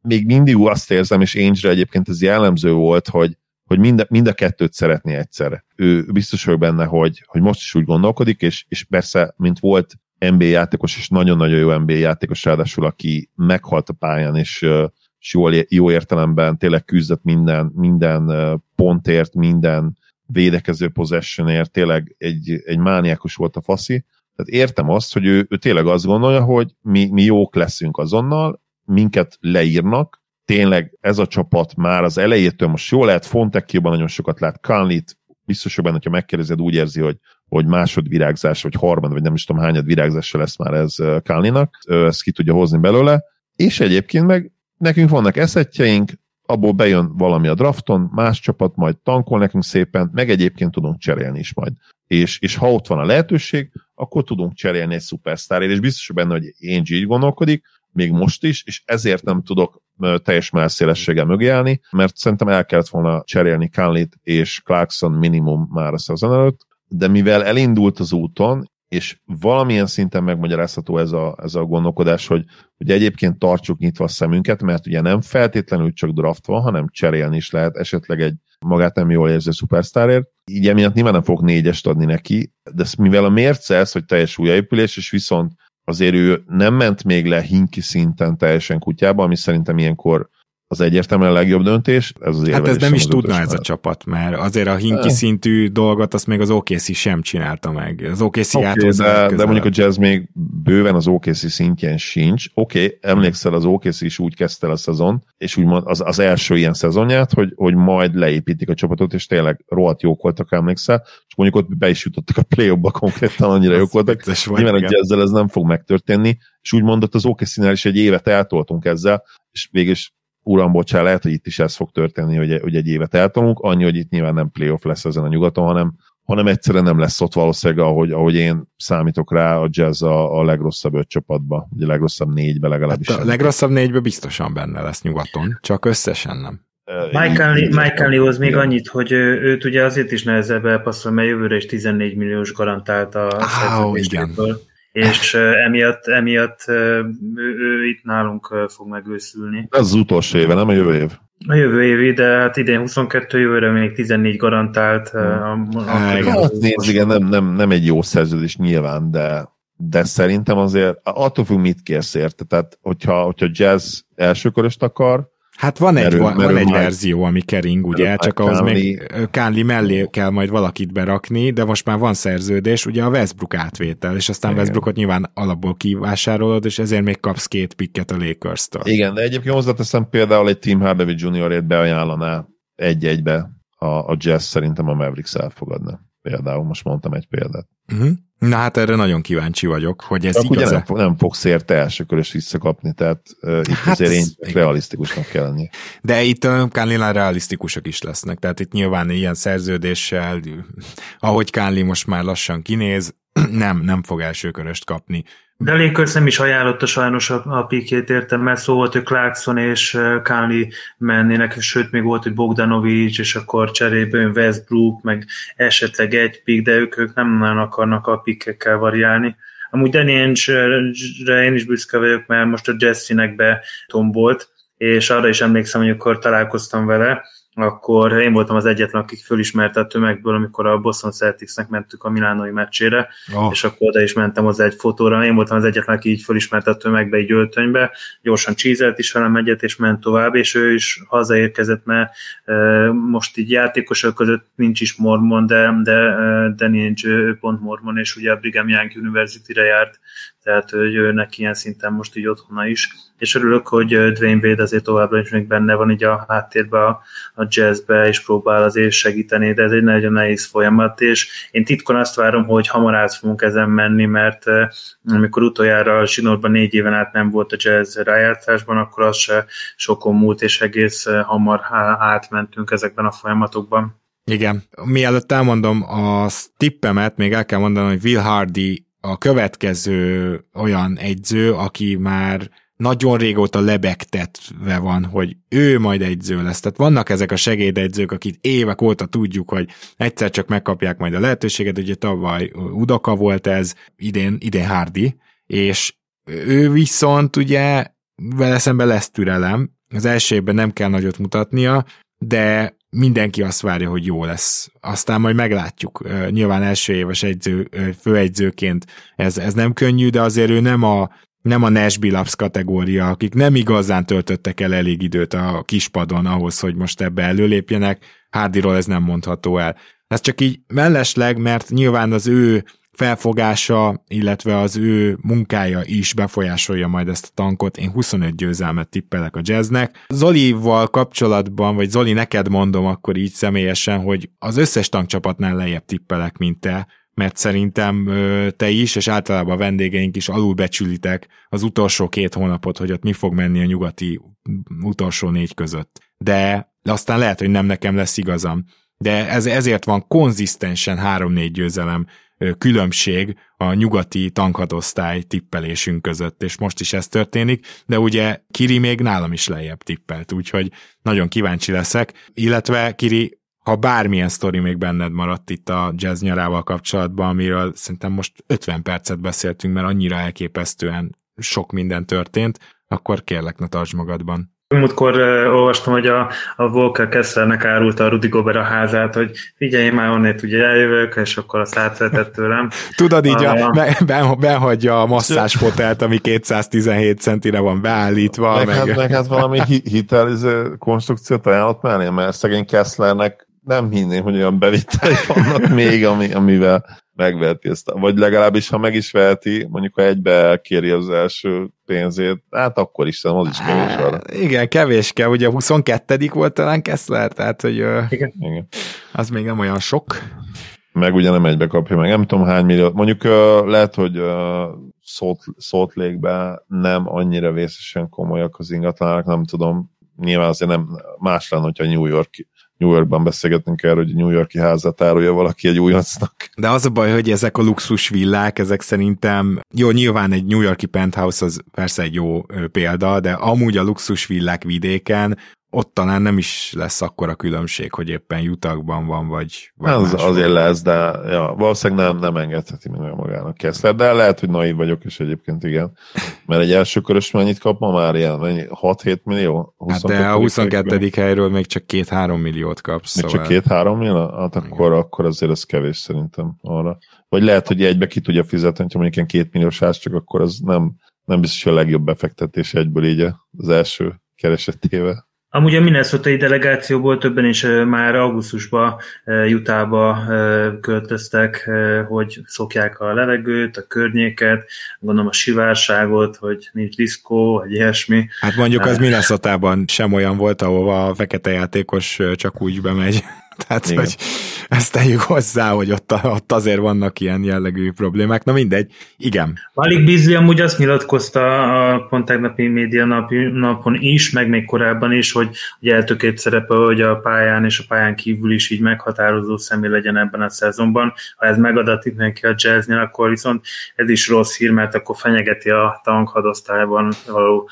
még mindig azt érzem, és Ainge egyébként ez jellemző volt, hogy, hogy mind, mind a kettőt szeretné egyszerre. Ő biztos vagyok benne, hogy, hogy most is úgy gondolkodik, és, és persze, mint volt NBA játékos, és nagyon-nagyon jó NBA játékos, ráadásul, aki meghalt a pályán, és, és jó, jó értelemben tényleg küzdött minden, minden pontért, minden védekező possessionért, tényleg egy, egy mániákus volt a faszi. Tehát értem azt, hogy ő, ő tényleg azt gondolja, hogy mi, mi jók leszünk azonnal, minket leírnak, tényleg ez a csapat már az elejétől most jó lehet, Fontekióban nagyon sokat lát, Kanlit, biztos, benne, hogyha megkérdezed, úgy érzi, hogy, hogy másodvirágzás, vagy harmad, vagy nem is tudom hányad virágzása lesz már ez Kalninak, ezt ki tudja hozni belőle, és egyébként meg nekünk vannak eszetjeink, abból bejön valami a drafton, más csapat majd tankol nekünk szépen, meg egyébként tudunk cserélni is majd. És, és ha ott van a lehetőség, akkor tudunk cserélni egy szupersztárért, és biztos benne, hogy én így gondolkodik, még most is, és ezért nem tudok teljes melszélességgel mögé állni, mert szerintem el kellett volna cserélni Canlit és Clarkson minimum már a szezon előtt, de mivel elindult az úton, és valamilyen szinten megmagyarázható ez a, ez a gondolkodás, hogy, hogy egyébként tartsuk nyitva a szemünket, mert ugye nem feltétlenül csak draft van, hanem cserélni is lehet esetleg egy magát nem jól érző szupersztárért. Így emiatt nyilván nem fog négyest adni neki, de mivel a mérce ez, hogy teljes újjáépülés, és viszont azért ő nem ment még le hinki szinten teljesen kutyába, ami szerintem ilyenkor az egyértelműen a legjobb döntés. Ez az hát ez nem is tudna ez a csapat, mert azért a hinki eh. szintű dolgot azt még az OKC sem csinálta meg. Az OKC okay, de, de mondjuk a jazz még bőven az OKC szintjén sincs. Oké, okay, emlékszel, az OKC is úgy kezdte a szezon, és úgy az, az első ilyen szezonját, hogy, hogy majd leépítik a csapatot, és tényleg rohadt jók voltak, emlékszel, és mondjuk ott be is jutottak a play ba konkrétan, annyira jók voltak. Nyilván a jazzzel ez nem fog megtörténni, és úgy mondott az OKC-nál is egy évet eltoltunk ezzel, és végül uram, bocsá, lehet, hogy itt is ez fog történni, hogy, hogy egy évet eltolunk, annyi, hogy itt nyilván nem playoff lesz ezen a nyugaton, hanem, hanem egyszerűen nem lesz ott valószínűleg, ahogy, ahogy én számítok rá, a jazz a, a legrosszabb öt csapatba, vagy a legrosszabb négybe legalábbis. Hát a legrosszabb négybe biztosan benne lesz nyugaton, csak összesen nem. Mike hoz még annyit, hogy ő, őt ugye azért is nehezebb elpasszol, mert jövőre is 14 milliós garantált a ah, igen. És emiatt, emiatt ő, ő itt nálunk fog megőszülni. Ez az utolsó éve, nem a jövő év? A jövő évi, de hát idén 22 jövőre még 14 garantált. Hmm. A, a, hát, nézd, igen, nem, nem, nem egy jó szerződés nyilván, de de szerintem azért attól függ, mit kérsz érte. Tehát, hogyha, hogyha jazz elsőköröst akar, Hát van egy, merül, van, merül egy majd, verzió, ami kering, ugye, csak ahhoz még Kánli mellé kell majd valakit berakni, de most már van szerződés, ugye a Westbrook átvétel, és aztán Igen. Westbrookot nyilván alapból kivásárolod, és ezért még kapsz két pikket a Lakers-től. Igen, de egyébként hozzáteszem például egy Tim Hardaway Juniorét beajánlaná egy-egybe a, a Jazz szerintem a Mavericks elfogadna. Például most mondtam egy példát. Uh-huh. Na hát erre nagyon kíváncsi vagyok, hogy ez igaz ugye nem, nem fogsz érte elsőkör is visszakapni, tehát uh, itt hát azért én realisztikusnak kell lenni. De itt uh, Kánlinál realisztikusak is lesznek, tehát itt nyilván ilyen szerződéssel, ahogy Kánli most már lassan kinéz, nem, nem fog elsőköröst kapni. De Lakers nem is ajánlotta sajnos a, a pikét, értem, mert szó volt, hogy Clarkson és Kánli mennének, sőt még volt, hogy Bogdanovics, és akkor cserébe Westbrook, meg esetleg egy pik, de ők, ők nem nagyon akarnak a pikekkel variálni. Amúgy Danny Ainge-re én is büszke vagyok, mert most a Jesse-nek tombolt, és arra is emlékszem, hogy akkor találkoztam vele, akkor én voltam az egyetlen, akik fölismerte a tömegből, amikor a Boston Celticsnek mentük a Milánoi meccsére, oh. és akkor oda is mentem hozzá egy fotóra. Én voltam az egyetlen, aki így fölismerte a tömegbe, egy öltönybe, gyorsan csízelt is velem egyet, és ment tovább, és ő is hazaérkezett, mert e, most így játékosok között nincs is mormon, de, de e, Danny ő pont mormon, és ugye a Brigham Young University-re járt tehát hogy ő neki ilyen szinten most így otthona is, és örülök, hogy Dwayne Wade azért továbbra is még benne van így a háttérbe a, a jazzbe, és próbál azért segíteni, de ez egy nagyon nehéz folyamat, és én titkon azt várom, hogy hamar át fogunk ezen menni, mert amikor utoljára a Zsinórban négy éven át nem volt a jazz rájátszásban, akkor az se sokon múlt, és egész hamar átmentünk ezekben a folyamatokban. Igen. Mielőtt elmondom a tippemet, még el kell mondanom, hogy Will Hardy a következő olyan egyző, aki már nagyon régóta lebegtetve van, hogy ő majd egyző lesz. Tehát vannak ezek a segédegyzők, akik évek óta tudjuk, hogy egyszer csak megkapják majd a lehetőséget, ugye tavaly Udaka volt ez, idén, idén Hardy, és ő viszont ugye vele szemben lesz türelem, az első évben nem kell nagyot mutatnia, de mindenki azt várja, hogy jó lesz. Aztán majd meglátjuk. Nyilván első éves egyző, főegyzőként ez, ez nem könnyű, de azért ő nem a, nem a Nash Billups kategória, akik nem igazán töltöttek el elég időt a kispadon ahhoz, hogy most ebbe előlépjenek. Hardyról ez nem mondható el. Ez csak így mellesleg, mert nyilván az ő felfogása, illetve az ő munkája is befolyásolja majd ezt a tankot. Én 25 győzelmet tippelek a jazznek. Zolival kapcsolatban, vagy Zoli, neked mondom akkor így személyesen, hogy az összes tankcsapatnál lejjebb tippelek, mint te, mert szerintem te is, és általában a vendégeink is alulbecsülitek az utolsó két hónapot, hogy ott mi fog menni a nyugati utolsó négy között. De aztán lehet, hogy nem nekem lesz igazam. De ez, ezért van konzisztensen 3-4 győzelem különbség a nyugati tankhadosztály tippelésünk között, és most is ez történik, de ugye Kiri még nálam is lejjebb tippelt, úgyhogy nagyon kíváncsi leszek, illetve Kiri, ha bármilyen sztori még benned maradt itt a jazz nyarával kapcsolatban, amiről szerintem most 50 percet beszéltünk, mert annyira elképesztően sok minden történt, akkor kérlek, ne tartsd magadban. Múltkor uh, olvastam, hogy a, a Volker Kesslernek árulta a Rudi Gober a házát, hogy figyelj már onnét ugye eljövök, és akkor azt átvetett tőlem. Tudod, így a, a, ben, behagyja a masszásfotelt, ami 217 centire van beállítva. Meg, meg... Hát, meg hát valami hiteliző konstrukciót ajánlott mellé, mert szegény Kesslernek nem hinném, hogy olyan bevitteli vannak még, ami, amivel megveheti ezt. Vagy legalábbis, ha meg is veheti, mondjuk ha egybe kéri az első pénzét, hát akkor is az is kevés arra. Igen, kevés kell, ugye 22 volt talán Kessler, tehát hogy Igen. Igen. az még nem olyan sok. Meg ugye nem egybe kapja meg, nem tudom hány millió. Mondjuk lehet, hogy Salt, Lake-ben nem annyira vészesen komolyak az ingatlanak, nem tudom, nyilván azért nem más lenne, hogyha New York New Yorkban beszélgetünk erről, hogy New Yorki házat árulja valaki egy újoncnak. De az a baj, hogy ezek a luxus villák, ezek szerintem, jó, nyilván egy New Yorki penthouse az persze egy jó példa, de amúgy a luxus villák vidéken, ott talán nem is lesz akkora különbség, hogy éppen jutakban van, vagy, vagy az, Azért lesz, de ja, valószínűleg nem, nem engedheti meg magának Kessler, de lehet, hogy naiv vagyok, és egyébként igen. Mert egy első körös mennyit kap ma már ilyen, 6-7 millió? Hát de a 22. Helyben. helyről még csak 2-3 milliót kapsz. Még szóval... csak 2-3 millió? Hát akkor, akkor azért ez kevés szerintem arra. Vagy lehet, hogy egybe ki tudja fizetni, ha mondjuk ilyen 2 milliós ász, csak akkor az nem, nem biztos, hogy a legjobb befektetés egyből így az első keresetével. Amúgy a minnesota delegációból többen is már augusztusban Jutába költöztek, hogy szokják a levegőt, a környéket, gondolom a sivárságot, hogy nincs diszkó, vagy ilyesmi. Hát mondjuk az minnesota sem olyan volt, ahova a fekete játékos csak úgy bemegy. Tehát, Igen. hogy ezt tegyük hozzá, hogy ott, ott azért vannak ilyen jellegű problémák. Na mindegy, igen. Malik Beasley amúgy azt nyilatkozta a pont tegnapi média nap, napon is, meg még korábban is, hogy, hogy eltökélt szerepe, hogy a pályán és a pályán kívül is így meghatározó személy legyen ebben a szezonban. Ha ez megadatik neki a jazznél, akkor viszont ez is rossz hír, mert akkor fenyegeti a tankhadosztályban való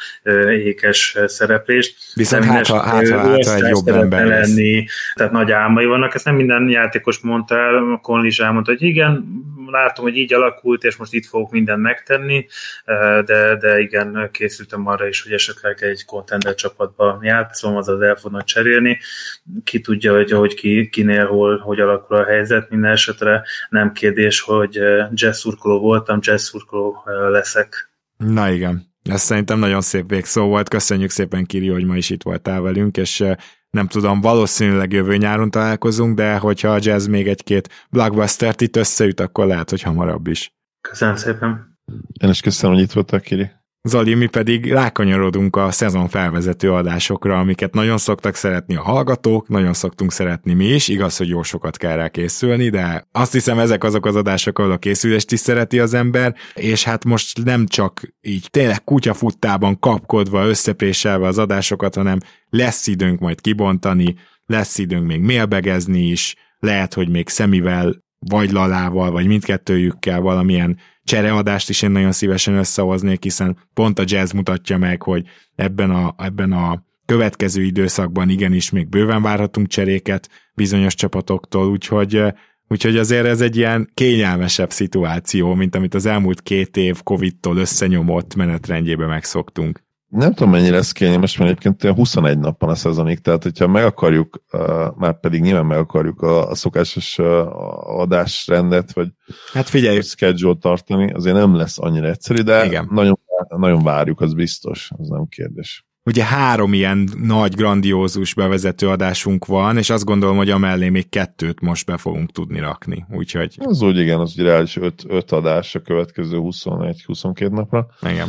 ékes szereplést. Viszont hát, ha, hát, ha, hát, ha egy jobb ember lenni, tehát nagy álmai vannak, ezt nem minden játékos mondta el, Conley is elmondta, hogy igen, látom, hogy így alakult, és most itt fogok mindent megtenni, de, de igen, készültem arra is, hogy esetleg egy contender csapatba játszom, azaz el fognak cserélni. Ki tudja, hogy, hogy ki, kinél hol, hogy alakul a helyzet, minden esetre nem kérdés, hogy jazz voltam, jazz leszek. Na igen, ez szerintem nagyon szép végszó volt. Köszönjük szépen, Kiri, hogy ma is itt voltál velünk, és nem tudom, valószínűleg jövő nyáron találkozunk, de hogyha a jazz még egy-két blockbuster-t itt összeüt, akkor lehet, hogy hamarabb is. Köszönöm szépen. Én is köszönöm, hogy itt voltál, Kiri. Zali, mi pedig rákanyarodunk a szezon felvezető adásokra, amiket nagyon szoktak szeretni a hallgatók, nagyon szoktunk szeretni mi is, igaz, hogy jó sokat kell rá készülni, de azt hiszem ezek azok az adások, ahol a készülést is szereti az ember, és hát most nem csak így tényleg kutyafuttában kapkodva, összepréselve az adásokat, hanem lesz időnk majd kibontani, lesz időnk még mélbegezni is, lehet, hogy még szemivel, vagy lalával, vagy mindkettőjükkel valamilyen csereadást is én nagyon szívesen összehoznék, hiszen pont a jazz mutatja meg, hogy ebben a, ebben a következő időszakban igenis még bőven várhatunk cseréket bizonyos csapatoktól, úgyhogy Úgyhogy azért ez egy ilyen kényelmesebb szituáció, mint amit az elmúlt két év Covid-tól összenyomott menetrendjébe megszoktunk nem tudom, mennyire lesz kényelmes, mert egyébként 21 nap van a szezonig, tehát hogyha meg akarjuk, már pedig nyilván meg akarjuk a, a szokásos adásrendet, vagy hát figyelj. a schedule tartani, azért nem lesz annyira egyszerű, de Igen. Nagyon, nagyon várjuk, az biztos, az nem kérdés. Ugye három ilyen nagy, grandiózus bevezető adásunk van, és azt gondolom, hogy amellé még kettőt most be fogunk tudni rakni, úgyhogy... Az úgy igen, az ugye reális öt, öt adás a következő 21-22 napra. Igen.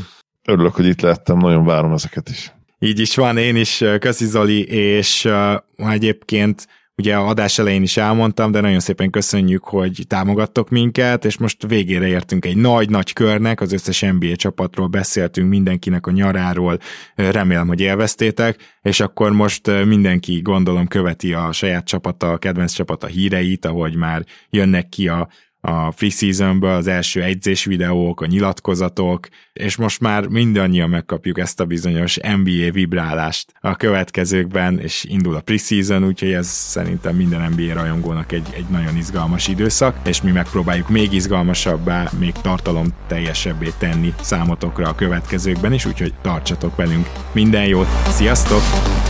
Örülök, hogy itt lettem, nagyon várom ezeket is. Így is van, én is, köszi Zoli, és uh, egyébként ugye a adás elején is elmondtam, de nagyon szépen köszönjük, hogy támogattok minket, és most végére értünk egy nagy-nagy körnek, az összes NBA csapatról beszéltünk, mindenkinek a nyaráról, remélem, hogy élveztétek, és akkor most mindenki gondolom követi a saját csapata, a kedvenc csapata híreit, ahogy már jönnek ki a a free seasonből az első edzés videók, a nyilatkozatok, és most már mindannyian megkapjuk ezt a bizonyos NBA vibrálást a következőkben, és indul a preseason, úgyhogy ez szerintem minden NBA rajongónak egy, egy nagyon izgalmas időszak, és mi megpróbáljuk még izgalmasabbá, még tartalom teljesebbé tenni számotokra a következőkben is, úgyhogy tartsatok velünk. Minden jót, sziasztok!